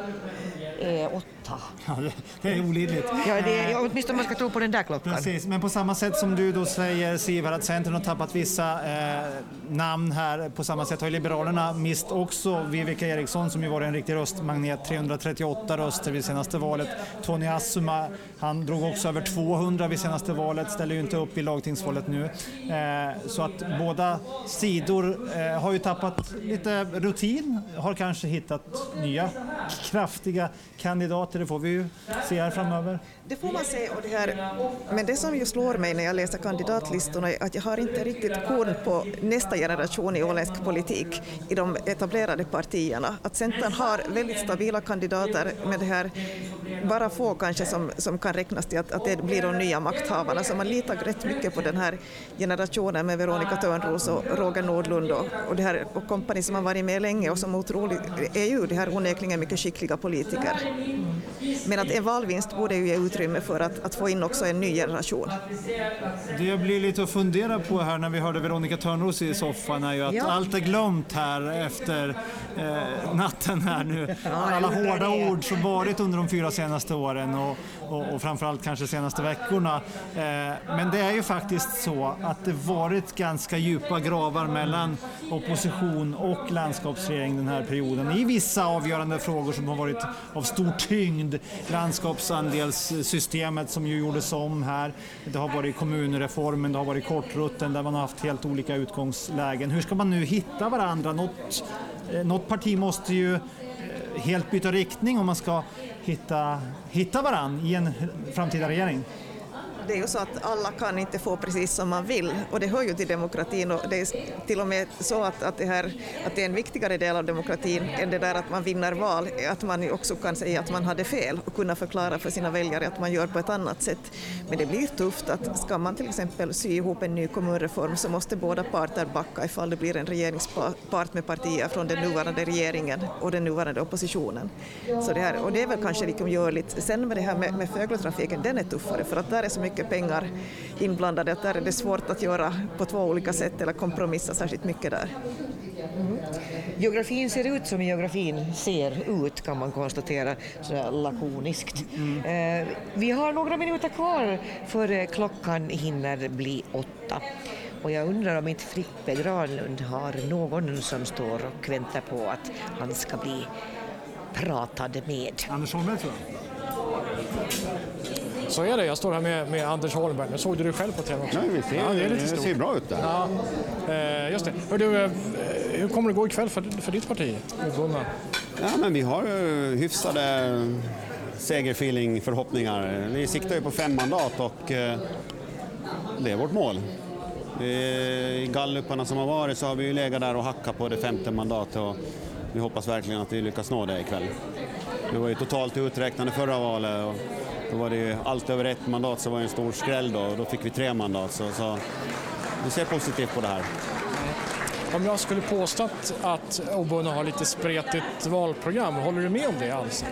eh, åtta Ja, det är olidligt. Ja, det är, åtminstone om man ska tro på den där klockan. Precis, men på samma sätt som du då säger Siv att Centern har tappat vissa eh, namn här, på samma sätt har Liberalerna mist också Viveka Eriksson som ju var en riktig röstmagnet, 338 röster vid senaste valet. Tony Assuma, han drog också över 200 vid senaste valet, ställer ju inte upp i lagtingsvalet nu. Eh, så att båda sidor eh, har ju tappat lite rutin, har kanske hittat nya kraftiga kandidater, det får vi ju se här framöver. Det får man se. Och det här, men det som ju slår mig när jag läser kandidatlistorna är att jag har inte riktigt koll på nästa generation i åländsk politik i de etablerade partierna. Att Centern har väldigt stabila kandidater med det här bara få kanske som, som kan räknas till att, att det blir de nya makthavarna. Så man litar rätt mycket på den här generationen med Veronica Törnros och Roger Nordlund och, och, det här, och kompani som har varit med länge och som otroligt, är ju det här onekligen mycket skickliga politiker. Men att en valvinst borde ju ge ut utrymme för att, att få in också en ny generation. Det jag blir lite att fundera på här när vi hörde Veronica Törnros i soffan är ju att Ja. allt är glömt här efter eh, natten här nu. Alla hårda ord som varit under de fyra senaste åren och, och, och framförallt kanske senaste veckorna. Eh, men det är ju faktiskt så att det varit ganska djupa gravar mellan opposition och landskapsregering den här perioden i vissa avgörande frågor som har varit av stor tyngd. Systemet som ju gjordes om här. Det har varit kommunreformen, det har varit kortrutten där man har haft helt olika utgångslägen. Hur ska man nu hitta varandra? Något, eh, något parti måste ju eh, helt byta riktning om man ska hitta, hitta varandra i en framtida regering. Det är ju så att alla kan inte få precis som man vill och det hör ju till demokratin och det är till och med så att, att, det, här, att det är en viktigare del av demokratin än det där att man vinner val, att man också kan säga att man hade fel och kunna förklara för sina väljare att man gör på ett annat sätt. Men det blir tufft att ska man till exempel sy ihop en ny kommunreform så måste båda parter backa ifall det blir en regeringspart med partier från den nuvarande regeringen och den nuvarande oppositionen. Så det här, och det är väl kanske liksom görligt. Sen med det här med, med fågeltrafiken, den är tuffare för att där är så mycket pengar inblandade att där är det svårt att göra på två olika sätt eller kompromissa särskilt mycket där. Geografin ser ut som geografin ser ut kan man konstatera så lakoniskt. Eh, vi har några minuter kvar för klockan hinner bli åtta. Och jag undrar om inte Frippe Granlund har någon som står och väntar på att han ska bli pratad med. Anders Holmberg tror jag. Så är det. Jag står här med, med Anders Holmberg. Nu såg du dig själv på TV också. Ja, vi ser- ja, det, är lite det ser bra ut där. Ja, eh, just det. Hör du, eh, hur kommer det gå ikväll för, för ditt parti? Ja, men vi har ju hyfsade segerfeeling, förhoppningar. Vi siktar ju på fem mandat och eh, det är vårt mål. I galluparna som har varit så har vi ju legat där och hackat på det femte mandatet och vi hoppas verkligen att vi lyckas nå det ikväll. Vi var ju totalt uträknade förra valet då var det ju allt över ett mandat så var det en stor skräll då och då fick vi tre mandat. Så, så vi ser positivt på det här. Om jag skulle påstå att, Obuna har lite spretigt valprogram, håller du med om det alls?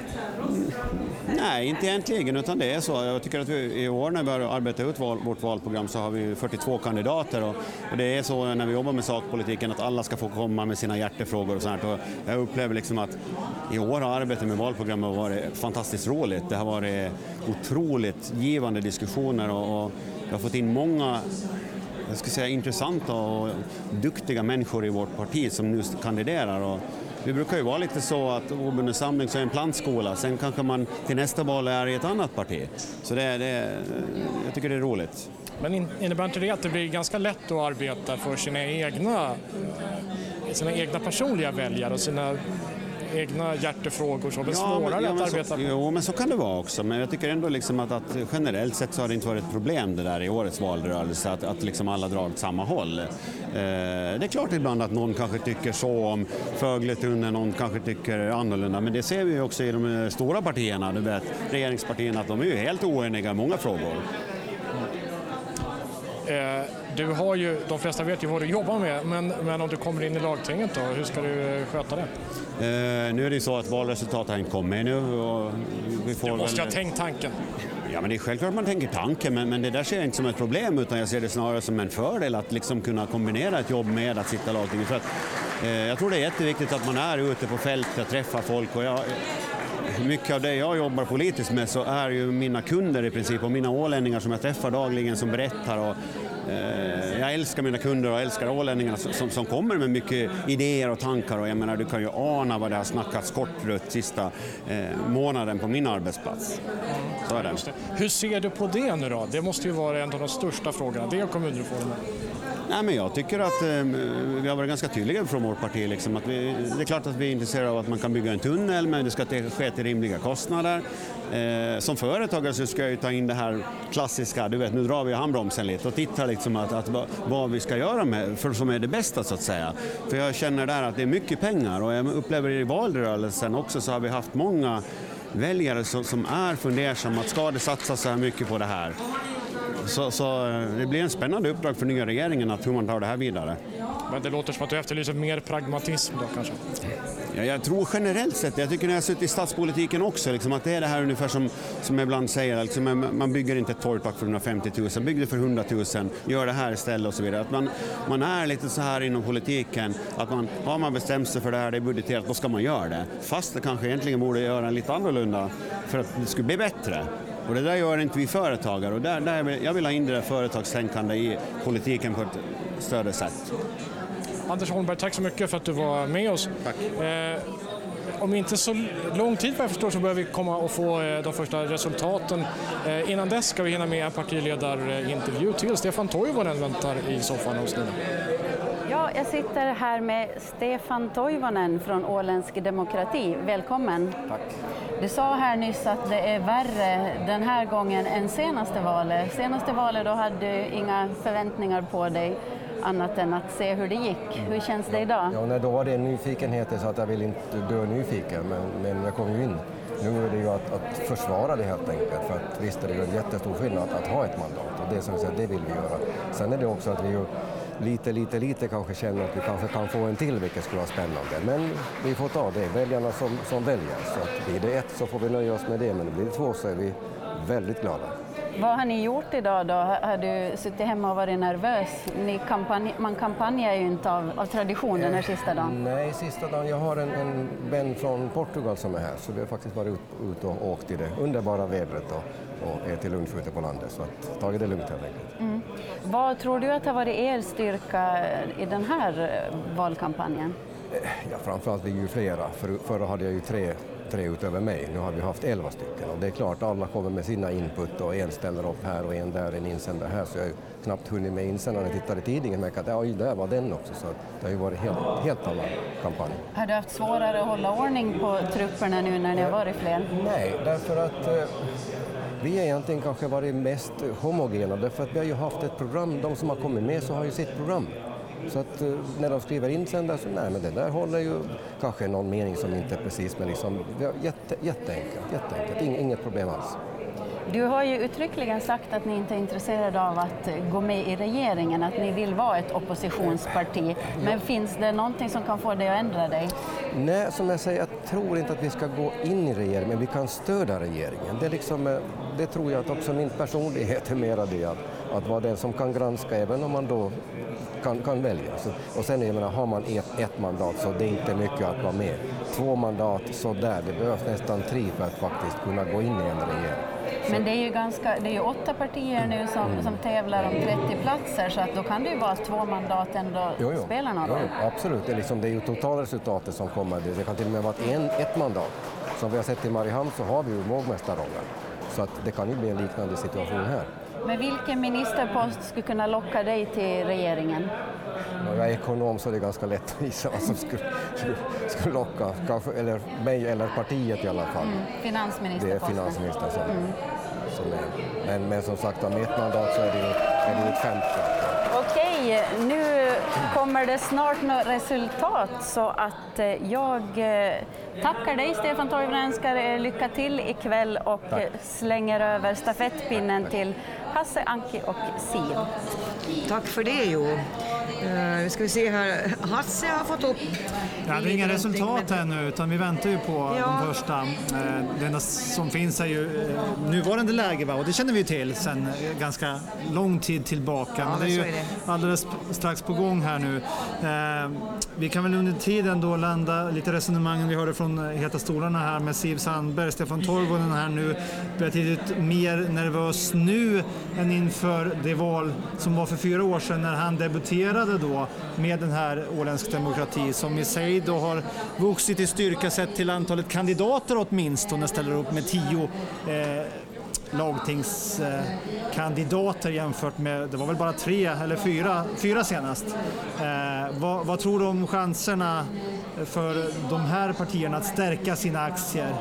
Nej, inte egentligen, utan det är så. Jag tycker att vi i år när vi har arbetat ut val, vårt valprogram så har vi 42 kandidater och, och det är så när vi jobbar med sakpolitiken att alla ska få komma med sina hjärtefrågor och sånt. Och jag upplever liksom att i år har arbetet med valprogrammet varit fantastiskt roligt. Det har varit otroligt givande diskussioner och, och har fått in många jag skulle säga, intressanta och duktiga människor i vårt parti som nu kandiderar. Och vi brukar ju vara lite så att obunden samling så är en plantskola, sen kanske man till nästa val är i ett annat parti. Så det, det, jag tycker det är roligt. Men innebär inte det att det blir ganska lätt att arbeta för sina egna, eh, sina egna personliga väljare och sina egna hjärtefrågor som är svårare men att så, arbeta med? Jo, men så kan det vara också. Men jag tycker ändå liksom att, att generellt sett så har det inte varit ett problem det där i årets valrörelse, att, att liksom alla drar åt samma håll. Eh, det är klart ibland att någon kanske tycker så om Fögletunneln, någon kanske tycker annorlunda. Men det ser vi också i de eh, stora partierna, du vet, regeringspartierna, att de är ju helt oeniga i många frågor. Eh, Du har ju, de flesta vet ju vad du jobbar med, men, men om du kommer in i lagtinget då, hur ska du eh, sköta det? Eh, nu är det ju så att valresultatet har inte kommit ännu. Och vi får Du måste väl- ha tänkt tanken. Ja, men det är självklart man tänker tanken, men, men det där ser jag inte som ett problem utan jag ser det snarare som en fördel att liksom kunna kombinera ett jobb med att sitta i lagtinget. För att, eh, jag tror det är jätteviktigt att man är ute på fältet, träffar folk och jag, mycket av det jag jobbar politiskt med så är ju mina kunder i princip och mina ålänningar som jag träffar dagligen som berättar. Och, Eh, jag älskar mina kunder och älskar ålänningarna som, som, kommer med mycket idéer och tankar och jag menar du kan ju ana vad det har snackats kortrött sista eh, månaden på min arbetsplats. Så är det. Hur ser du på det nu då? Det måste ju vara en av de största frågorna, det och kommunreformen. Nej, men jag tycker att eh, vi har varit ganska tydliga från vårt parti. Liksom, att vi, det är klart att vi är intresserade av att man kan bygga en tunnel men det ska ske till rimliga kostnader. Eh, som företagare så ska jag ju ta in det här klassiska, du vet nu drar vi i handbromsen lite och tittar liksom att, att vad vi ska göra med, för som är det bästa så att säga. För jag känner där att det är mycket pengar och jag upplever i valrörelsen också så har vi haft många väljare som, som är fundersamma att ska det satsas så här mycket på det här? Så, så eh, det blir en spännande uppdrag för nya regeringen att hur man tar det här vidare. Men det låter som att du efterlyser mer pragmatism då kanske? Ja, jag tror generellt sett, jag tycker när jag suttit i stadspolitiken också, liksom, att det är det här ungefär som, som jag ibland säger, liksom, man bygger inte ett torgpark för 150 000, bygg det för 100 000, gör det här istället och så vidare. Att man, man är lite så här inom politiken, att man, har man bestämt sig för det här, det är budgeterat, då ska man göra det. Fast det kanske egentligen borde göra lite annorlunda för att det skulle bli bättre. Och det där gör inte vi företagare och där, där jag vill ha in det där företagstänkande i politiken på ett större sätt. Anders Holmberg, tack så mycket för att du var med oss. Tack. Eh, om inte så lång tid vad jag förstår så börjar vi komma och få eh, de första resultaten. Eh, innan dess ska vi hinna med en partiledarintervju till. Stefan Toivonen väntar i soffan hos Nina. Ja, jag sitter här med Stefan Toivonen från Åländsk Demokrati. Välkommen. Tack. Du sa här nyss att det är värre den här gången än senaste valet. Senaste valet då hade du inga förväntningar på dig annat än att se hur det gick. Hur känns det idag? Ja, nej, då var det en nyfikenhet så att jag vill inte dö nyfiken, men, men jag kom ju in. Nu är det ju att, att försvara det helt enkelt, för att visst är det ju en jättestor skillnad att ha ett mandat och det som säger, det vill vi göra. Sen är det också att vi ju lite, lite, lite kanske känner att vi kanske kan få en till, vilket skulle vara spännande. Men vi får ta det, väljarna som, som väljer. Så att blir det ett så får vi nöja oss med det, men blir det två så är vi väldigt glada. Vad har ni gjort idag då? Har du suttit hemma och varit nervös? Ni kampanj, man kampanjar ju inte av, av tradition den här sista dagen. Nej, sista dagen. Jag har en, en vän från Portugal som är här så vi har faktiskt varit ut, ut och åkt i det underbara vädret och, och ätit lunch ute på landet. Så att, tagit det lugnt helt enkelt. Mm. Vad tror du att har varit er styrka i den här valkampanjen? Ja, framförallt vi är ju flera. För, förra hade jag ju tre tre utöver mig. Nu har vi haft elva stycken och det är klart alla kommer med sina input och en ställer upp här och en där, en insändare här så jag har ju knappt hunnit med insändaren och tittar i tidningen och att oj, där var den också så det har ju varit helt, helt annan kampanj. Har du haft svårare att hålla ordning på trupperna nu när ni har varit fler? Nej, därför att eh, vi har egentligen kanske varit mest homogena därför att vi har ju haft ett program, de som har kommit med så har ju sitt program. Så att eh, när de skriver insändare så nej men det där håller ju kanske någon mening som inte är precis men liksom jätte, jätteenkelt, jätteenkelt, inget problem alls. Du har ju uttryckligen sagt att ni inte är intresserade av att gå med i regeringen, att ni vill vara ett oppositionsparti. Men finns det någonting som kan få dig att ändra dig? Nej, som jag säger, jag tror inte att vi ska gå in i regeringen, men vi kan stödja regeringen. Det, liksom, eh, det tror jag att också min personlighet är mera det, att, att vara den som kan granska även om man då kan, kan välja. Så, och sen jag menar, har man ett, ett mandat så det är inte mycket att vara med. Två mandat, så där, det behövs nästan tre för att faktiskt kunna gå in i en regering. Men det är ju, ganska, det är ju åtta partier nu som, mm. som tävlar om 30 platser så att då kan det ju vara att två mandat ändå jo, jo. spelar någon roll. Absolut, det är, liksom, det är ju totalresultatet som kommer. Det kan till och med vara en, ett mandat. Som vi har sett i Mariehamn så har vi ju vågmästarrollen. Så att det kan ju bli en liknande situation här. Men vilken ministerpost skulle kunna locka dig till regeringen? Jag är ekonom så det är ganska lätt att gissa vad som skulle, skulle, locka, kanske, eller mig eller partiet i alla fall. Mm. Finansministerposten? Det är finansministern som, mm. som är. Men, men som sagt, med ett mandat så är det ju, ett skämt. Okej, nu kommer det snart något resultat så att eh, jag eh, tackar dig Stefan Toivonen, önskar er lycka till ikväll och Tack. slänger över stafettpinnen till Hasse, Anki och Siv. Tack för det Jo. Uh, ska vi se här, Hasse har fått upp... Ja, det är inga resultat men... ännu utan vi väntar ju på ja. de första. Uh, det enda som finns är ju uh, nuvarande läge va? och det känner vi till sedan uh, ganska lång tid tillbaka. Ja, men det är ju alldeles strax på gång här nu. Eh, vi kan väl under tiden då landa lite resonemangen vi hörde från eh, Heta stolarna här med Siv Sandberg, Stefan Torvonen här nu. Betydligt mer nervös nu än inför det val som var för fyra år sedan när han debuterade då med den här åländsk demokrati som i sig då har vuxit i styrka sett till antalet kandidater åtminstone ställer upp med tio eh, lagtingskandidater jämfört med, det var väl bara tre eller fyra, fyra senast. Eh, vad, vad tror du om chanserna för de här partierna att stärka sina aktier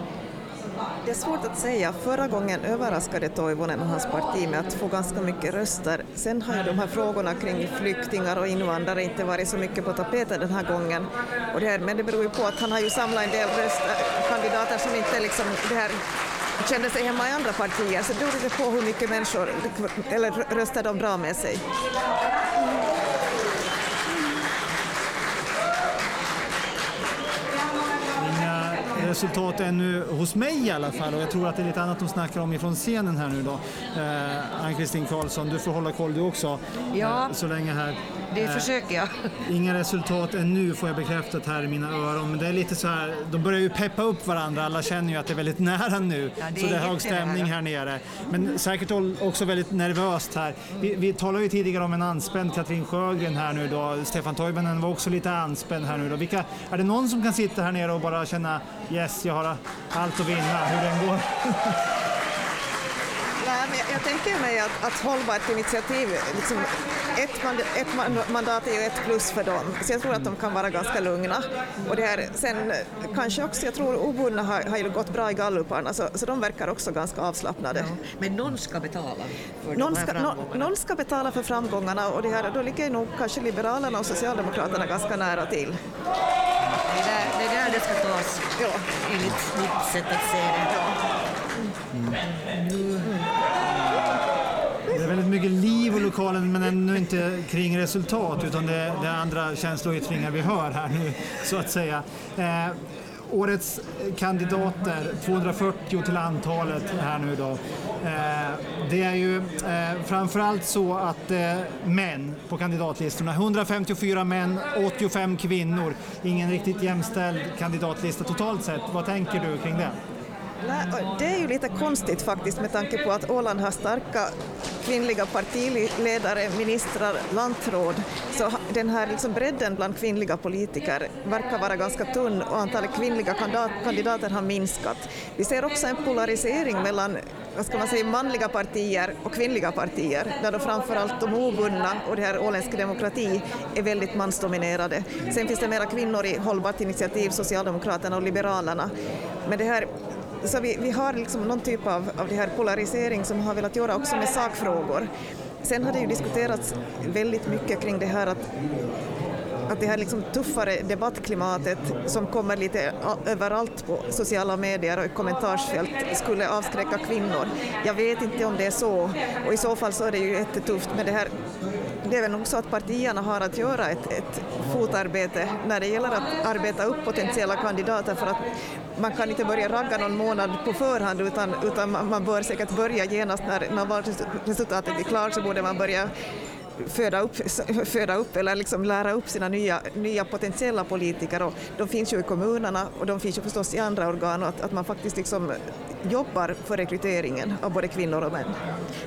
det är svårt att säga. Förra gången överraskade Toivonen och hans parti med att få ganska mycket röster. Sen har ju de här frågorna kring flyktingar och invandrare inte varit så mycket på tapeten den här gången. Och det här, men det beror ju på att han har ju samlat en del röster, kandidater som inte liksom det här kände sig hemma i andra partier, så det beror lite på hur mycket människor, eller röster de drar med sig. resultat ännu hos mig i alla fall och jag tror att det är lite annat de snackar om ifrån scenen här nu då. Eh, Ann-Kristin Karlsson, du får hålla koll du också Ja. eh, så länge här. Det försöker jag. Inga resultat ännu får jag bekräftat här i mina öron. Men det är lite så här, de börjar ju peppa upp varandra. Alla känner ju att det är väldigt nära nu. Ja, det så är det är hög stämning här nere. Men säkert också väldigt nervöst här. Vi, vi talade ju tidigare om en anspänd Katrin Sjögren här nu då. Stefan Toivonen var också lite anspänd här nu då. Vilka, är det någon som kan sitta här nere och bara känna yes, jag har allt att vinna, hur den går? Men jag, jag tänker mig att, att hållbart initiativ, liksom, ett, mand, ett man- mandat är ju ett plus för dem, så jag tror att de kan vara ganska lugna. Och det här, sen kanske också, jag tror obundna har, har ju gått bra i galluparna, så, så de verkar också ganska avslappnade. Men någon ska betala för Någon de här ska, framgångarna. någon ska betala för framgångarna och det här, då ligger nog kanske Liberalerna och Socialdemokraterna ganska nära till. Det är där det, är där det ska tas, ja. enligt mitt sätt att se det. Är väldigt mycket liv i lokalen men ännu inte kring resultat utan det, det är andra känsloyttringar vi hör här nu så att säga. Eh, årets kandidater, 240 till antalet här nu då. Eh, det är ju eh, framförallt så att eh, män på kandidatlistorna, 154 män, 85 kvinnor. Ingen riktigt jämställd kandidatlista totalt sett. Vad tänker du kring det? Det är ju lite konstigt faktiskt med tanke på att Åland har starka kvinnliga partiledare, ministrar, lantråd. Så den här liksom bredden bland kvinnliga politiker verkar vara ganska tunn och antalet kvinnliga kandidater har minskat. Vi ser också en polarisering mellan vad ska man säga, manliga partier och kvinnliga partier, där då framförallt de obundna och det här åländsk demokrati är väldigt mansdominerade. Sen finns det mera kvinnor i Hållbart initiativ, Socialdemokraterna och Liberalerna. Men det här så vi, vi har liksom någon typ av, av det här polarisering som har velat göra också med sakfrågor. Sen har det ju diskuterats väldigt mycket kring det här att att det här liksom tuffare debattklimatet som kommer lite överallt på sociala medier och i kommentarsfält skulle avskräcka kvinnor. Jag vet inte om det är så och i så fall så är det ju jättetufft men det här det är väl nog så att partierna har att göra ett, ett fotarbete när det gäller att arbeta upp potentiella kandidater för att man kan inte börja ragga någon månad på förhand utan, utan man, bör säkert börja genast när, när valresultatet är klart så borde man börja föda upp, föda upp eller liksom lära upp sina nya, nya potentiella politiker. Och de finns ju i kommunerna och de finns ju förstås i andra organ och att, att man faktiskt liksom jobbar för rekryteringen av både kvinnor och män.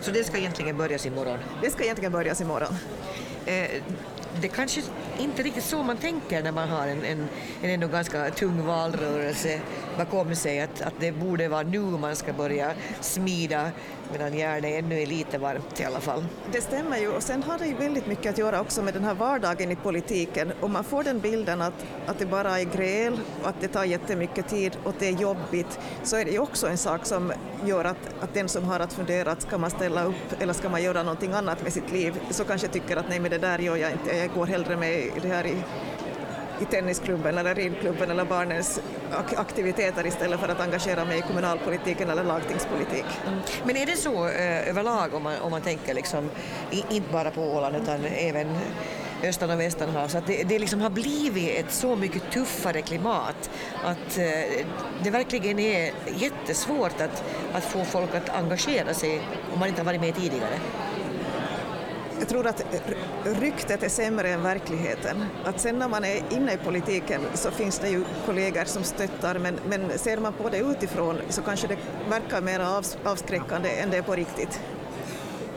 Så det ska egentligen börjas imorgon? Det ska egentligen börjas imorgon. Eh, det kanske inte riktigt så man tänker när man har en, en, en ändå ganska tung valrörelse bakom sig, att, att det borde vara nu man ska börja smida medan järnet ännu är lite varmt i alla fall. Det stämmer ju och sen har det ju väldigt mycket att göra också med den här vardagen i politiken. Om man får den bilden att, att det bara är gräl och att det tar jättemycket tid och att det är jobbigt så är det ju också en sak som gör att, att den som har att fundera att ska man ställa upp eller ska man göra någonting annat med sitt liv så kanske tycker att nej men det där gör jag inte, jag går hellre med det här i i tennisklubben eller ridklubben eller barnens aktiviteter istället för att engagera mig i kommunalpolitiken eller lagtingspolitik. Mm. Men är det så eh, överlag om man, om man tänker liksom, i, inte bara på Åland utan även Östan och Västernhav, så att det, det liksom har blivit ett så mycket tuffare klimat att eh, det verkligen är jättesvårt att, att få folk att engagera sig om man inte har varit med tidigare. Jag tror att ryktet är sämre än verkligheten. Att sen när man är inne i politiken så finns det ju kollegor som stöttar men, men ser man på det utifrån så kanske det verkar mer avskräckande än det är på riktigt.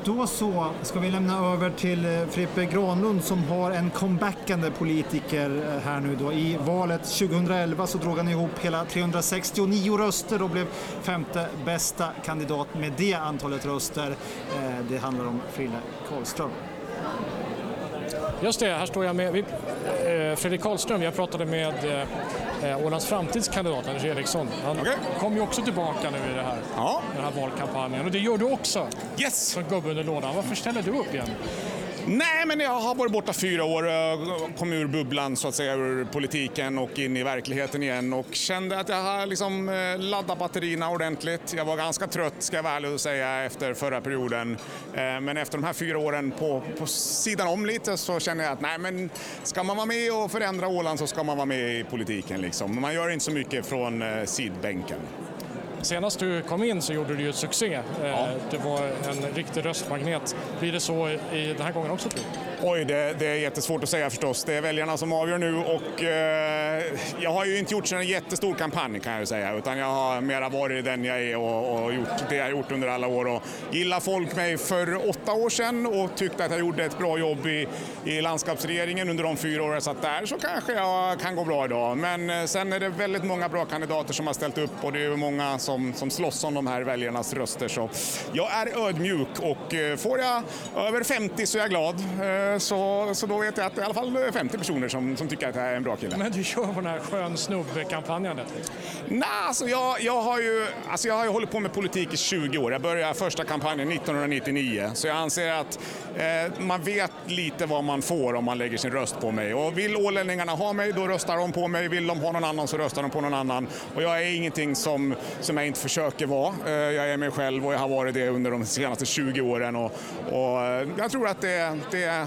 Då så ska vi lämna över till eh, Frippe Granlund som har en comebackande politiker eh, här nu då. I valet 2011 så drog han ihop hela 369 röster och blev femte bästa kandidat med det antalet röster. Eh, det handlar om Frille Karlström. Just det, här står jag med vi, eh, Fredrik Karlström. Jag pratade med eh, Ålands framtidskandidat Anders Eriksson. Han kom ju också tillbaka nu i det här, den här valkampanjen och det gör du också. Yes! Som gubbe under lådan. Varför ställer du upp igen? Nej, men jag har varit borta fyra år, och kom ur bubblan så att säga, ur politiken och in i verkligheten igen och kände att jag har liksom eh, laddat batterierna ordentligt. Jag var ganska trött, ska jag vara ärlig och säga, efter förra perioden. Eh, men efter de här fyra åren på, på sidan om lite så känner jag att nej, men ska man vara med och förändra Åland så ska man vara med i politiken. Liksom. Man gör inte så mycket från eh, sidbänken. Senast du kom in så gjorde du ju succé. Eh, Det var en riktig röstmagnet. Blir det så i den här gången också tror du? Oj, det, det är jättesvårt att säga förstås. Det är väljarna som avgör nu och eh, jag har ju inte gjort en jättestor kampanj kan jag ju säga utan jag har mera varit den jag är och, och gjort det jag gjort under alla år. Och gillar folk mig för åtta år sedan och tyckte att jag gjorde ett bra jobb i, i landskapsregeringen under de fyra år jag satt där så kanske jag kan gå bra idag. Men eh, sen är det väldigt många bra kandidater som har ställt upp och det är många som, som slåss om de här väljarnas röster. Så jag är ödmjuk och eh, får jag över 50 så är jag glad. Eh, Eh, Så, så då vet jag att det är i alla fall 50 personer som, som tycker att jag är en bra kille. Men du kör på den här skön snubb-kampanjen? Nej, alltså jag, jag, har ju, alltså jag har ju hållit på med politik i 20 år. Jag började första kampanjen 1999. Så jag anser att eh, man vet lite vad man får om man lägger sin röst på mig. Och vill ålänningarna ha mig, då röstar de på mig. Vill de ha någon annan så röstar de på någon annan. Och jag är ingenting som, som jag inte försöker vara. Eh, jag är mig själv och jag har varit det under de senaste 20 åren. Och, och eh, jag tror att det, det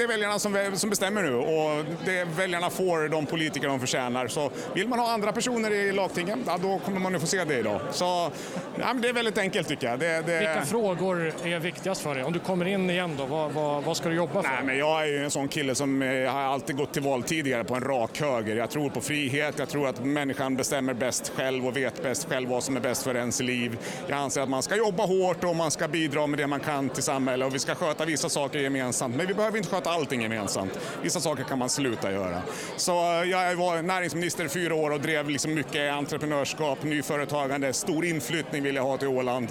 det är väljarna som, som bestämmer nu och det, väljarna får de politiker de förtjänar. Så vill man ha andra personer i lagtingen, ja, då kommer man att få se det idag. Så ja, det är väldigt enkelt tycker jag. Det, det... Vilka frågor är viktigast för dig? Om du kommer in igen då, vad, vad, vad ska du jobba för? Nej, men jag är ju en sån kille som eh, har alltid gått till val tidigare på en rak höger. Jag tror på frihet, jag tror att människan bestämmer bäst själv och vet bäst själv vad som är bäst för ens liv. Jag anser att man ska jobba hårt och man ska bidra med det man kan till samhället och vi ska sköta vissa saker gemensamt. Men vi behöver inte sköta allting gemensamt. Vissa saker kan man sluta göra. Så eh, jag var näringsminister i fyra år och drev liksom mycket entreprenörskap, nyföretagande, stor inflyttning vill jag ha till Åland.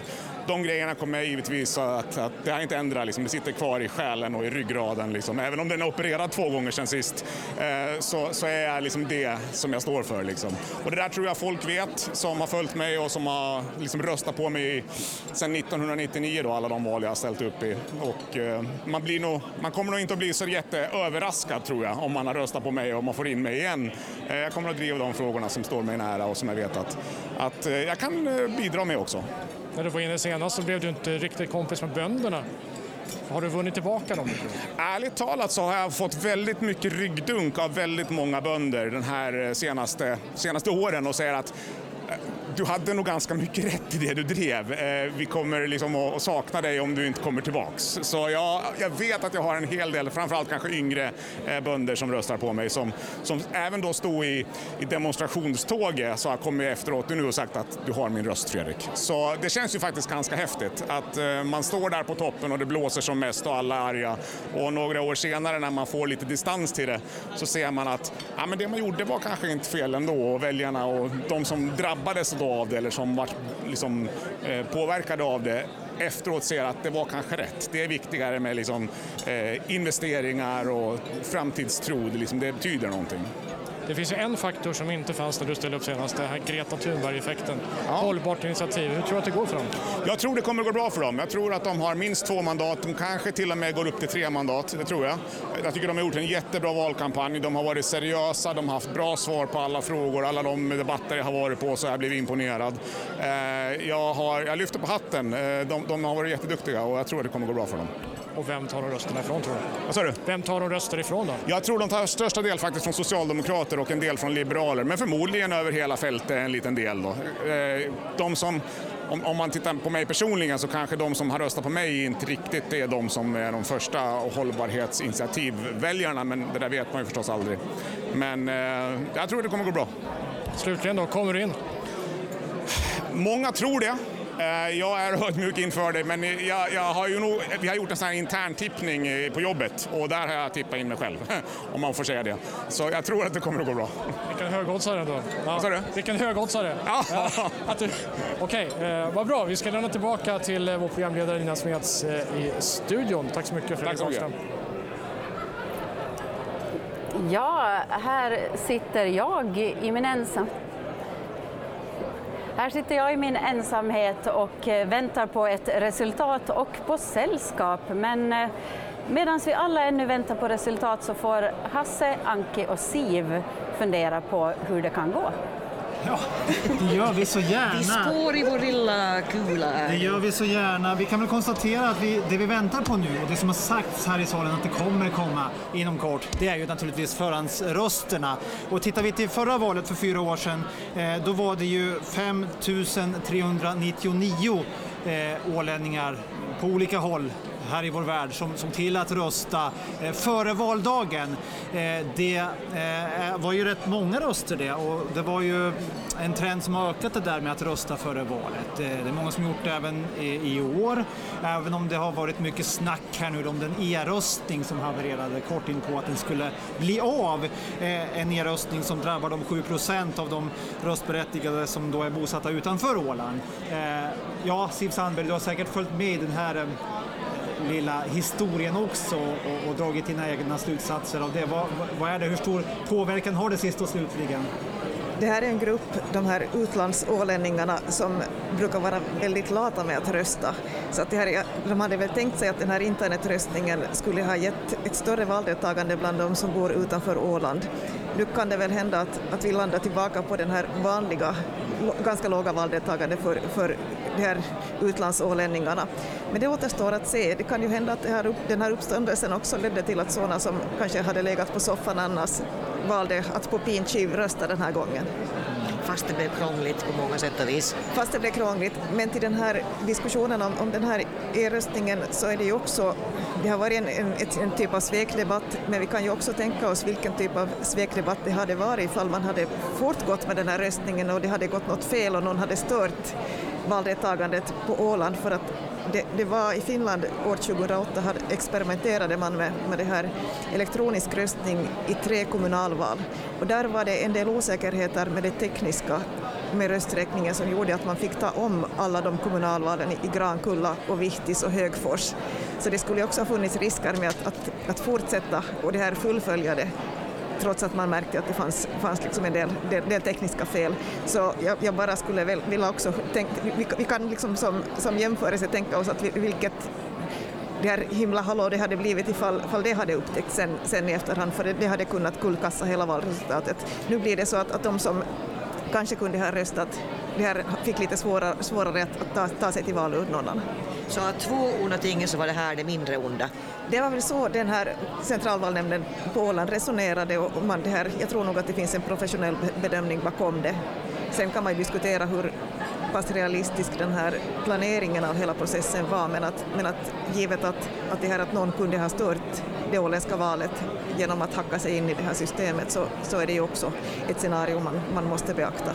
De grejerna kommer jag givetvis att, att det har inte ändrat, liksom. det sitter kvar i själen och i ryggraden. Liksom. Även om den är opererad två gånger sedan sist eh, så, så är jag liksom det som jag står för. Liksom. Och det där tror jag folk vet som har följt mig och som har liksom röstat på mig sedan 1999 då, alla de val jag har ställt upp i. Och, eh, man, blir nog, man kommer nog inte att bli så jätteöverraskad tror jag om man har röstat på mig och man får in mig igen. Eh, jag kommer att driva de frågorna som står mig nära och som jag vet att, att eh, jag kan eh, bidra med också. När du var inne senast så blev du inte riktigt kompis med bönderna. Har du vunnit tillbaka dem? Ärligt talat så har jag fått väldigt mycket ryggdunk av väldigt många bönder den här eh, senaste, senaste åren och säger att eh, du hade nog ganska mycket rätt i det du drev. Eh, vi kommer liksom att sakna dig om du inte kommer tillbaks. Så jag, jag vet att jag har en hel del, framförallt kanske yngre eh, bönder som röstar på mig som, som även då stod i, i demonstrationståget så har kommit efteråt nu och sagt att du har min röst Fredrik. Så det känns ju faktiskt ganska häftigt att eh, man står där på toppen och det blåser som mest och alla är arga och några år senare när man får lite distans till det så ser man att ja, men det man gjorde var kanske inte fel ändå och väljarna och de som drabbades då av det eller som varit liksom, eh, påverkade av det efteråt ser att det var kanske rätt. Det är viktigare med liksom, eh, investeringar och framtidstro, det, liksom, det betyder någonting. Det finns ju en faktor som inte fanns när du ställde upp senast, det här Greta Thunberg-effekten. Hållbart initiativ, hur tror du att det går för dem? Jag tror det kommer gå bra för dem. Jag tror att de har minst två mandat, de kanske till och med går upp till tre mandat, det tror jag. Jag tycker de har gjort en jättebra valkampanj, de har varit seriösa, de har haft bra svar på alla frågor, alla de debatter jag har varit på så har jag blivit imponerad. Eh, Jag, har, jag lyfter på hatten, Eh, de, de har varit jätteduktiga och jag tror att det kommer gå bra för dem. Och vem tar de rösterna ifrån tror du? Vad sa du? Vem tar de röster ifrån då? Jag tror de tar största del faktiskt från socialdemokrater och en del från liberaler, men förmodligen över hela fältet en liten del. Då. Eh, De som, om, man tittar på mig personligen så kanske de som har röstat på mig inte riktigt är de som är de första hållbarhetsinitiativväljarna, men det där vet man ju förstås aldrig. Men eh, jag tror det kommer gå bra. Slutligen då, kommer du in? Många tror det. Eh, Jag är ödmjuk inför det, men jag, jag har ju nog, vi har gjort en sån här intern tippning eh, på jobbet och där har jag tippat in mig själv, om man får säga det. Så jag tror att det kommer att gå bra. Vilken högoddsare då. Ja. Vad sa du? Vilken högoddsare. Ja. att du... Okej, eh, vad bra. Vi ska lämna tillbaka till vår programledare Nina Smeds i studion. Tack så mycket Fredrik så mycket. Hagström. Ja, här sitter jag i min ensam... Här sitter jag i min ensamhet och eh, väntar på ett resultat och på sällskap. Men eh, Medan vi alla ännu väntar på resultat så får Hasse, Anki och Siv fundera på hur det kan gå. Ja, det gör vi så gärna. Vi spår i vår lilla kula. Det gör vi så gärna. Vi kan väl konstatera att vi, det vi väntar på nu och det som har sagts här i salen att det kommer komma inom kort, det är ju naturligtvis förhandsrösterna. Och tittar vi till förra valet för fyra år sedan, eh, då var det ju 5399 eh, ålänningar på olika håll här i vår värld som, som till att rösta eh, före valdagen. Eh, det eh, var ju rätt många röster det och det var ju en trend som har ökat det där med att rösta före valet. Eh, det är många som gjort det även i, i år, även om det har varit mycket snack här nu om den e-röstning som havererade kort in på att den skulle bli av. Eh, en e-röstning som drabbar de 7 procent av de röstberättigade som då är bosatta utanför Åland. Eh, ja, Siv Sandberg, du har säkert följt med i den här eh, lilla historien också och, och dragit dina egna slutsatser av det. Vad, vad är det? Hur stor påverkan har det sist och slutligen? Det här är en grupp, de här utlandsålänningarna, som brukar vara väldigt lata med att rösta. Så att det här, de hade väl tänkt sig att den här internetröstningen skulle ha gett ett större valdeltagande bland de som bor utanför Åland. Nu kan det väl hända att, att vi landar tillbaka på den här vanliga, ganska låga valdeltagande för, för de här utlandsålänningarna. Men det återstår att se. Det kan ju hända att här, den här uppståndelsen också ledde till att sådana som kanske hade legat på soffan annars valde att på pin rösta den här gången. Fast det blev krångligt på många sätt och vis. Fast det blev krångligt, men till den här diskussionen om, om den här e-röstningen så är det ju också, det har varit en, en, en typ av svekdebatt, men vi kan ju också tänka oss vilken typ av svekdebatt det hade varit ifall man hade fortgått med den här röstningen och det hade gått något fel och någon hade stört valdeltagandet på Åland för att det, det, var i Finland år 2008 hade, experimenterade man med, med det här elektronisk röstning i tre kommunalval och där var det en del osäkerheter med det tekniska med rösträkningen som gjorde att man fick ta om alla de kommunalvalen i Grankulla och Vihtis och Högfors. Så det skulle också ha funnits risker med att, att, att fortsätta och det här fullfölja det trots att man märkte att det fanns, fanns liksom en del, del, del tekniska fel. Så jag, jag bara skulle väl, vilja också tänka, vi, vi kan liksom som, som jämförelse tänka oss att vi, vilket det här himla hallå det hade blivit ifall, ifall det hade upptäckts sen, sen i efterhand, för det, det hade kunnat kullkassa hela valresultatet. Nu blir det så att, att de som kanske kunde ha röstat, det här fick lite svårare, svårare att, att ta, ta sig till valurnorna. Så av två onda ting så var det här det mindre onda? Det var väl så den här centralvalnämnden på Åland resonerade och man det här, jag tror nog att det finns en professionell bedömning bakom det. Sen kan man ju diskutera hur pass realistisk den här planeringen av hela processen var men att, men att givet att, att det här att någon kunde ha stört det åländska valet genom att hacka sig in i det här systemet så, så är det ju också ett scenario man, man måste beakta.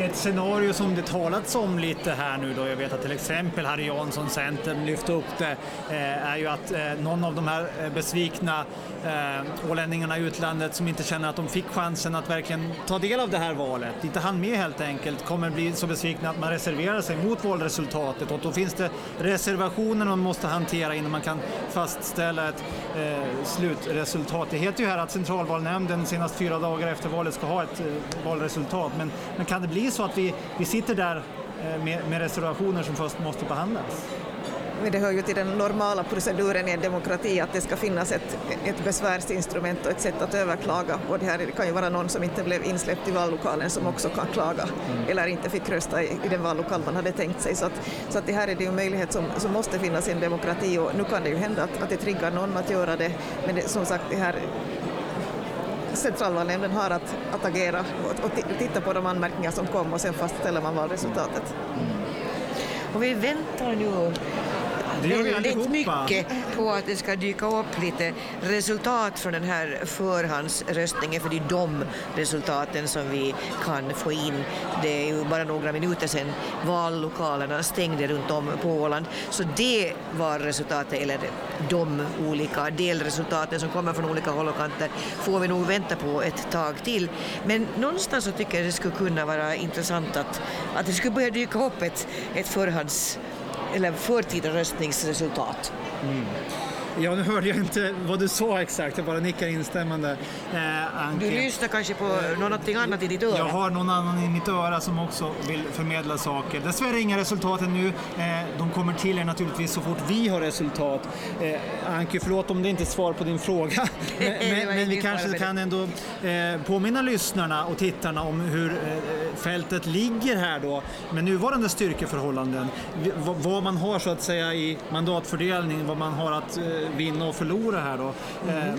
Ett scenario som det talats om lite här nu då, jag vet att till exempel Harry Jansson, Centern, lyfte upp det, eh, är ju att eh, någon av de här eh, besvikna eh, ålänningarna i utlandet som inte känner att de fick chansen att verkligen ta del av det här valet, inte hann med helt enkelt, kommer bli så besvikna att man reserverar sig mot valresultatet. Och då finns det reservationer man måste hantera innan man kan fastställa ett eh, slutresultat. Det heter ju här att centralvalnämnden senast fyra dagar efter valet ska ha ett eh, valresultat, men, men kan det bli så att vi, vi sitter där eh, med, med reservationer som först måste behandlas? Men det hör ju till den normala proceduren i en demokrati att det ska finnas ett, ett besvärsinstrument och ett sätt att överklaga. Och det här det kan ju vara någon som inte blev insläppt i vallokalen som också kan klaga mm. eller inte fick rösta i, i den vallokal man hade tänkt sig. Så att, så att det här är det ju en möjlighet som, som måste finnas i en demokrati och nu kan det ju hända att, att det triggar någon att göra det. Men det, som sagt, det här centralvalnämnden har att, att agera och, och titta på de anmärkningar som kom och sen fastställer man valresultatet. Mm. Och vi väntar nu väldigt mycket på att det ska dyka upp lite resultat från den här förhandsröstningen, för det är de resultaten som vi kan få in. Det är ju bara några minuter sedan vallokalerna stängde runt om på Åland, så det var resultatet, eller de olika delresultaten som kommer från olika håll och kanter, får vi nog vänta på ett tag till. Men någonstans så tycker jag det skulle kunna vara intressant att, att det skulle börja dyka upp ett, ett förhands eller förtida röstningsresultat. Mm. Ja, nu hörde jag inte vad du sa exakt, jag bara nickar instämmande. Eh, Anke. Du lyssnar kanske på någonting annat i ditt öra? Jag har någon annan i mitt öra som också vill förmedla saker. Dessvärre inga resultat ännu. Eh, de kommer till er naturligtvis så fort vi har resultat. Eh, Anke, förlåt om det inte är svar på din fråga. men, men, men vi kanske kan ändå eh, påminna lyssnarna och tittarna om hur eh, fältet ligger här då med nuvarande styrkeförhållanden. Vad man har så att säga i mandatfördelning, vad man har att eh, vinna och förlora här då. Mm.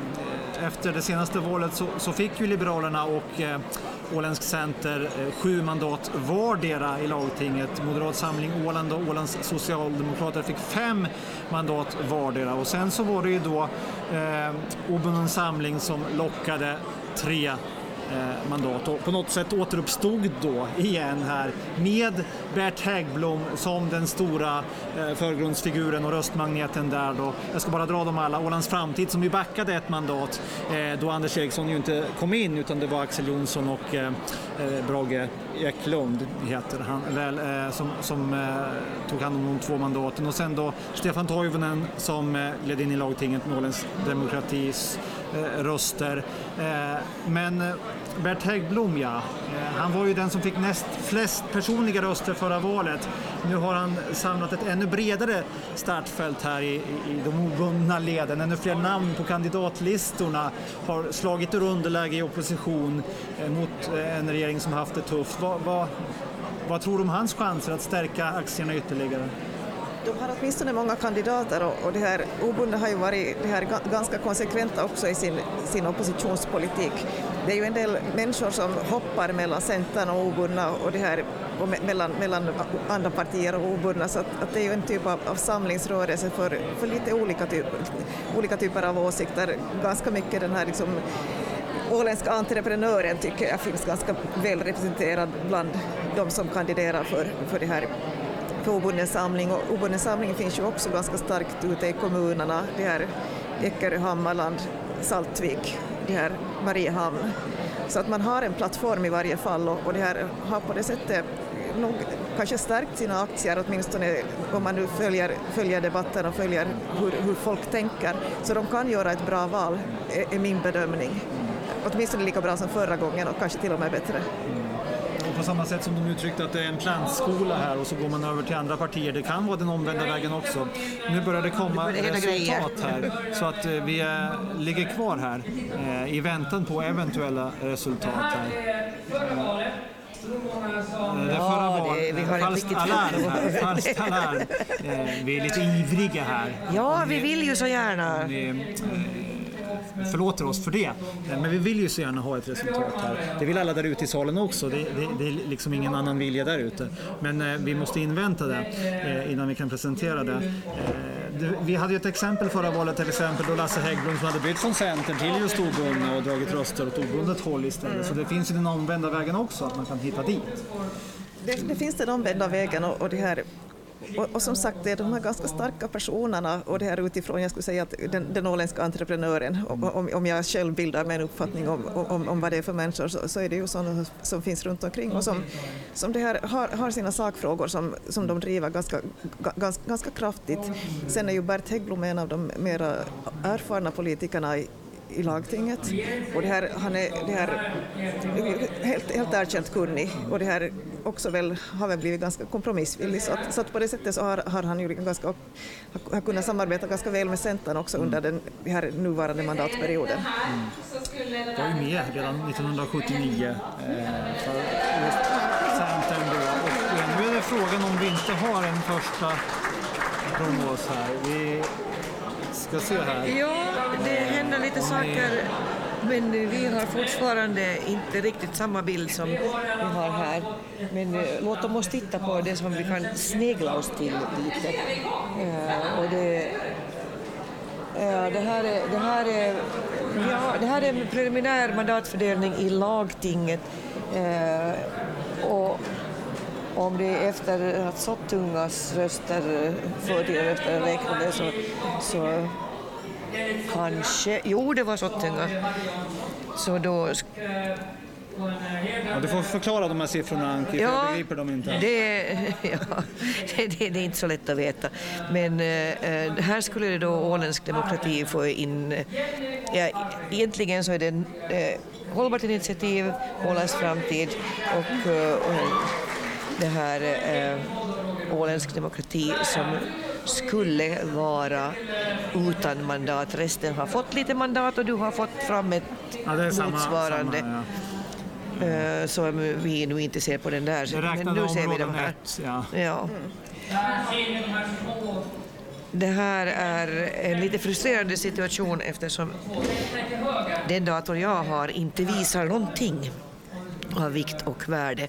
Efter det senaste valet så, så fick ju Liberalerna och eh, Åländsk Center eh, sju mandat vardera i lagtinget. Moderat Samling Åland och Ålands Socialdemokrater fick fem mandat vardera och sen så var det ju då eh, Obunden Samling som lockade tre Eh, Eh, mandat och på något sätt återuppstod då igen här med Bert Häggblom som den stora eh, förgrundsfiguren och röstmagneten där då. Jag ska bara dra dem alla. Ålands Framtid som ju backade ett mandat eh, då Anders Eriksson ju inte kom in utan det var Axel Jonsson och Brage Eklund heter han väl, som, som tog hand om de två mandaten och sen då Stefan Toivonen som ledde in i lagtinget med Ålands Demokratis röster. Men Bert Häggblom ja, eh, han var ju den som fick näst flest personliga röster förra valet. Nu har han samlat ett ännu bredare startfält här i, i de obundna leden. Ännu fler namn på kandidatlistorna har slagit ur underläge i opposition eh, mot eh, en regering som haft det tufft. Vad, vad, vad tror du om hans chanser att stärka aktierna ytterligare? De har åtminstone många kandidater och, och det här obundna har ju varit det här ganska konsekventa också i sin, sin oppositionspolitik. Det är ju en del människor som hoppar mellan Centern och obundna och det här och mellan, mellan andra partier och obundna så att, att, det är ju en typ av, av samlingsrörelse för, för lite olika, typ, olika typer av åsikter. Ganska mycket den här liksom, åländska entreprenören tycker jag finns ganska väl representerad bland de som kandiderar för, för det här för obunden samling och obunden samling finns ju också ganska starkt ute i kommunerna, det här Eckerö, Hammarland, Saltvik, det här Mariehamn. Så att man har en plattform i varje fall och, och det här har på det sättet nog kanske stärkt sina aktier, åtminstone om man nu följer, följer debatten och följer hur, hur folk tänker. Så de kan göra ett bra val, är, är min bedömning. Åtminstone lika bra som förra gången och kanske till och med bättre på samma sätt som de uttryckte att det är en plantskola här och så går man över till andra partier. Det kan vara den omvända vägen också. Nu börjar det komma resultat här så att eh, vi är, ligger kvar här eh, i väntan på eventuella resultat här. Det förra var falskt alarm här. Falskt alarm. Eh, vi är lite ivriga här. Ja, vi vill ju så gärna förlåter oss för det. Men vi vill ju så gärna ha ett resultat här. Det vill alla där ute i salen också. Det, det, det är liksom ingen annan vilja där ute. Men eh, vi måste invänta det eh, innan vi kan presentera det. Eh, vi hade ju ett exempel förra valet till exempel då Lasse Hägglund som hade bytt från Centern till just obundna och dragit röster åt obundet håll istället. Så det finns ju den omvända vägen också, att man kan hitta dit. Det, det finns den omvända vägen och, och det här och, och, som sagt, det är de här ganska starka personerna och det här utifrån, jag skulle säga att den, den åländska entreprenören, om, om jag själv bildar mig en uppfattning om, om, om vad det är för människor så, så är det ju sådana som finns runt omkring och som, som det här har, har sina sakfrågor som, som de driver ganska, ganska, ganska kraftigt. Sen är ju Bert Häggblom en av de mera erfarna politikerna i, i lagtinget. Och det här, han är det här, helt, helt erkänt kunnig och det här också väl, har väl blivit ganska kompromissvillig. Så att, så att på det sättet så har, har han ju ganska, har, har kunnat samarbeta ganska väl med Centern också under den här nuvarande mandatperioden. Mm. Jag var ju med redan 1979 eh, för just Centern då och eh, nu är det frågan om vi inte har en första prognos här. Vi ska se här. Ja, det händer lite saker men vi har fortfarande inte riktigt samma bild som vi har här. Men eh, låt oss titta på det som vi kan snegla oss till lite. Uh, och det, uh, det, här är, det, här är, ja, det här är en preliminär mandatfördelning i lagtinget. Och om det är efter att Sottungas röster, förtida röster är räknade så, så kanske, jo det var Sottunga. Så då Ja, du får förklara de här siffrorna Anki, för jag begriper dem inte. Det, ja, det, det, det är inte så lätt att veta. Men eh, här skulle det då åländsk demokrati få in... eh, Ja, egentligen så är det eh, hållbart initiativ, Ålands framtid och, eh, och det här eh, åländsk demokrati som skulle vara utan mandat. Resten har fått lite mandat och du har fått fram ett Ja, det är samma- motsvarande. samma, eh, som vi nu inte ser på den där. Men nu ser vi de här. ett, ja. Ja. Det här är en lite frustrerande situation eftersom den dator jag har inte visar någonting av vikt och värde.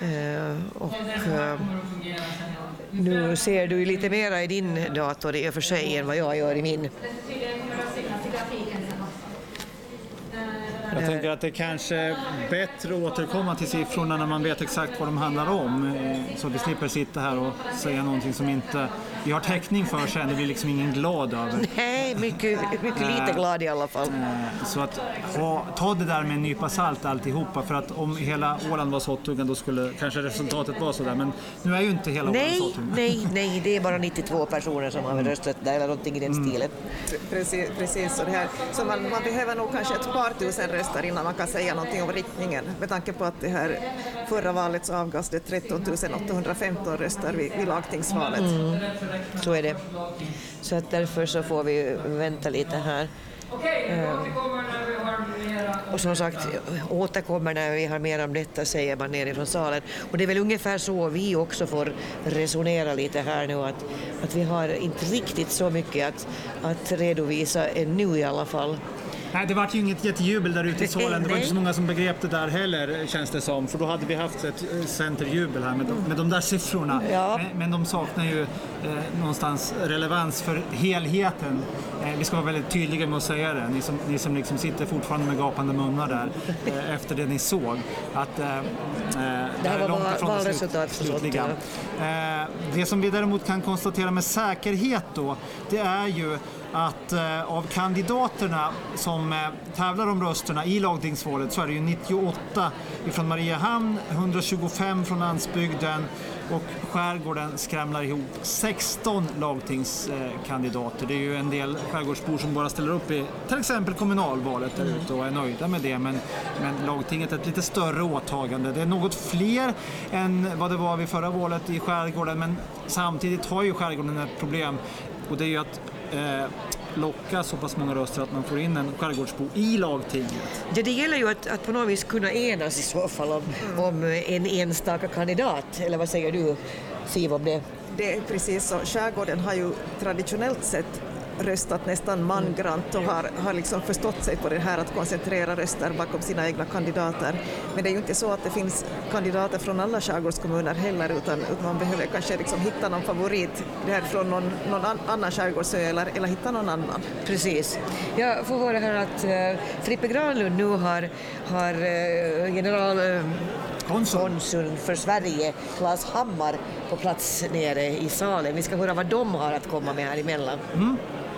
Eh, och, eh, nu ser du lite mera i din dator i och för sig än vad jag gör i min. Jag tänker att det kanske är bättre att återkomma till siffrorna när man vet exakt vad de handlar om. eh, Så att vi slipper sitta här och säga någonting som inte vi har täckning för sen. Det blir liksom ingen glad över. Nej, mycket, mycket lite glad i alla fall. Eh, Så att ha, ta det där med en nypa salt alltihopa. För att om hela Åland var sottuggan då skulle kanske resultatet vara sådär. Men nu är ju inte hela Åland Nej, sottuggan. nej, nej, det är bara 92 personer som har röstat där eller någonting i den stilen. Precis, precis så det här. Så man, man behöver nog kanske ett par tusen röstar innan man kan säga någonting om riktningen. Med tanke på att det här förra valet så avgavs det 13 815 röster vid, vid lagtingsvalet. Mm. Så är det. Så att därför så får vi vänta lite här. Eh, och som sagt, återkommer när vi har mer om detta, säger man nerifrån salen. Och det är väl ungefär så vi också får resonera lite här nu, att, att vi har inte riktigt så mycket att, att redovisa ännu i alla fall. Nej, det vart ju inget jättejubel där ute i salen. Det var inte så många som begrep det där heller, känns det som. För då hade vi haft ett eh, centerjubel här med de, med de där siffrorna. Men, men de saknar ju eh, någonstans relevans för helheten. Eh, vi ska vara väldigt tydliga med att säga det. Ni som, ni som liksom sitter fortfarande med gapande munnar där eh, efter det ni såg. Att, eh, eh, det här är var långt val- ifrån det slut, slutliga. Eh, det som vi däremot kan konstatera med säkerhet då, det är ju att eh, av kandidaterna som eh, tävlar om rösterna i lagtingsvalet så är det ju 98 ifrån Mariehamn, 125 från landsbygden och skärgården skramlar ihop 16 lagtingskandidater. Det är ju en del skärgårdsbor som bara ställer upp i till exempel kommunalvalet där ute och är nöjda med det. Men, men lagtinget är ett lite större åtagande. Det är något fler än vad det var vid förra valet i skärgården men samtidigt har ju skärgården ett problem och det är ju att eh, locka så pass många röster att man får in en skärgårdsbo i lagtinget. Ja, det gäller ju att, att på något vis kunna enas i så fall om, om en enstaka kandidat, eller vad säger du Siv om det? Det är precis så. Skärgården har ju traditionellt sett röstat nästan mangrant och har, har liksom förstått sig på det här att koncentrera röster bakom sina egna kandidater. Men det är ju inte så att det finns kandidater från alla skärgårdskommuner heller utan, utan man behöver kanske liksom hitta någon favorit det här från någon, någon an, annan skärgårdsö eller, eller hitta någon annan. Precis. Jag får höra här att uh, Frippe Granlund nu har, har uh, general uh, konsuln för Sverige, Claes Hammar, på plats nere i salen. Vi ska höra vad de har att komma med här emellan. Mm.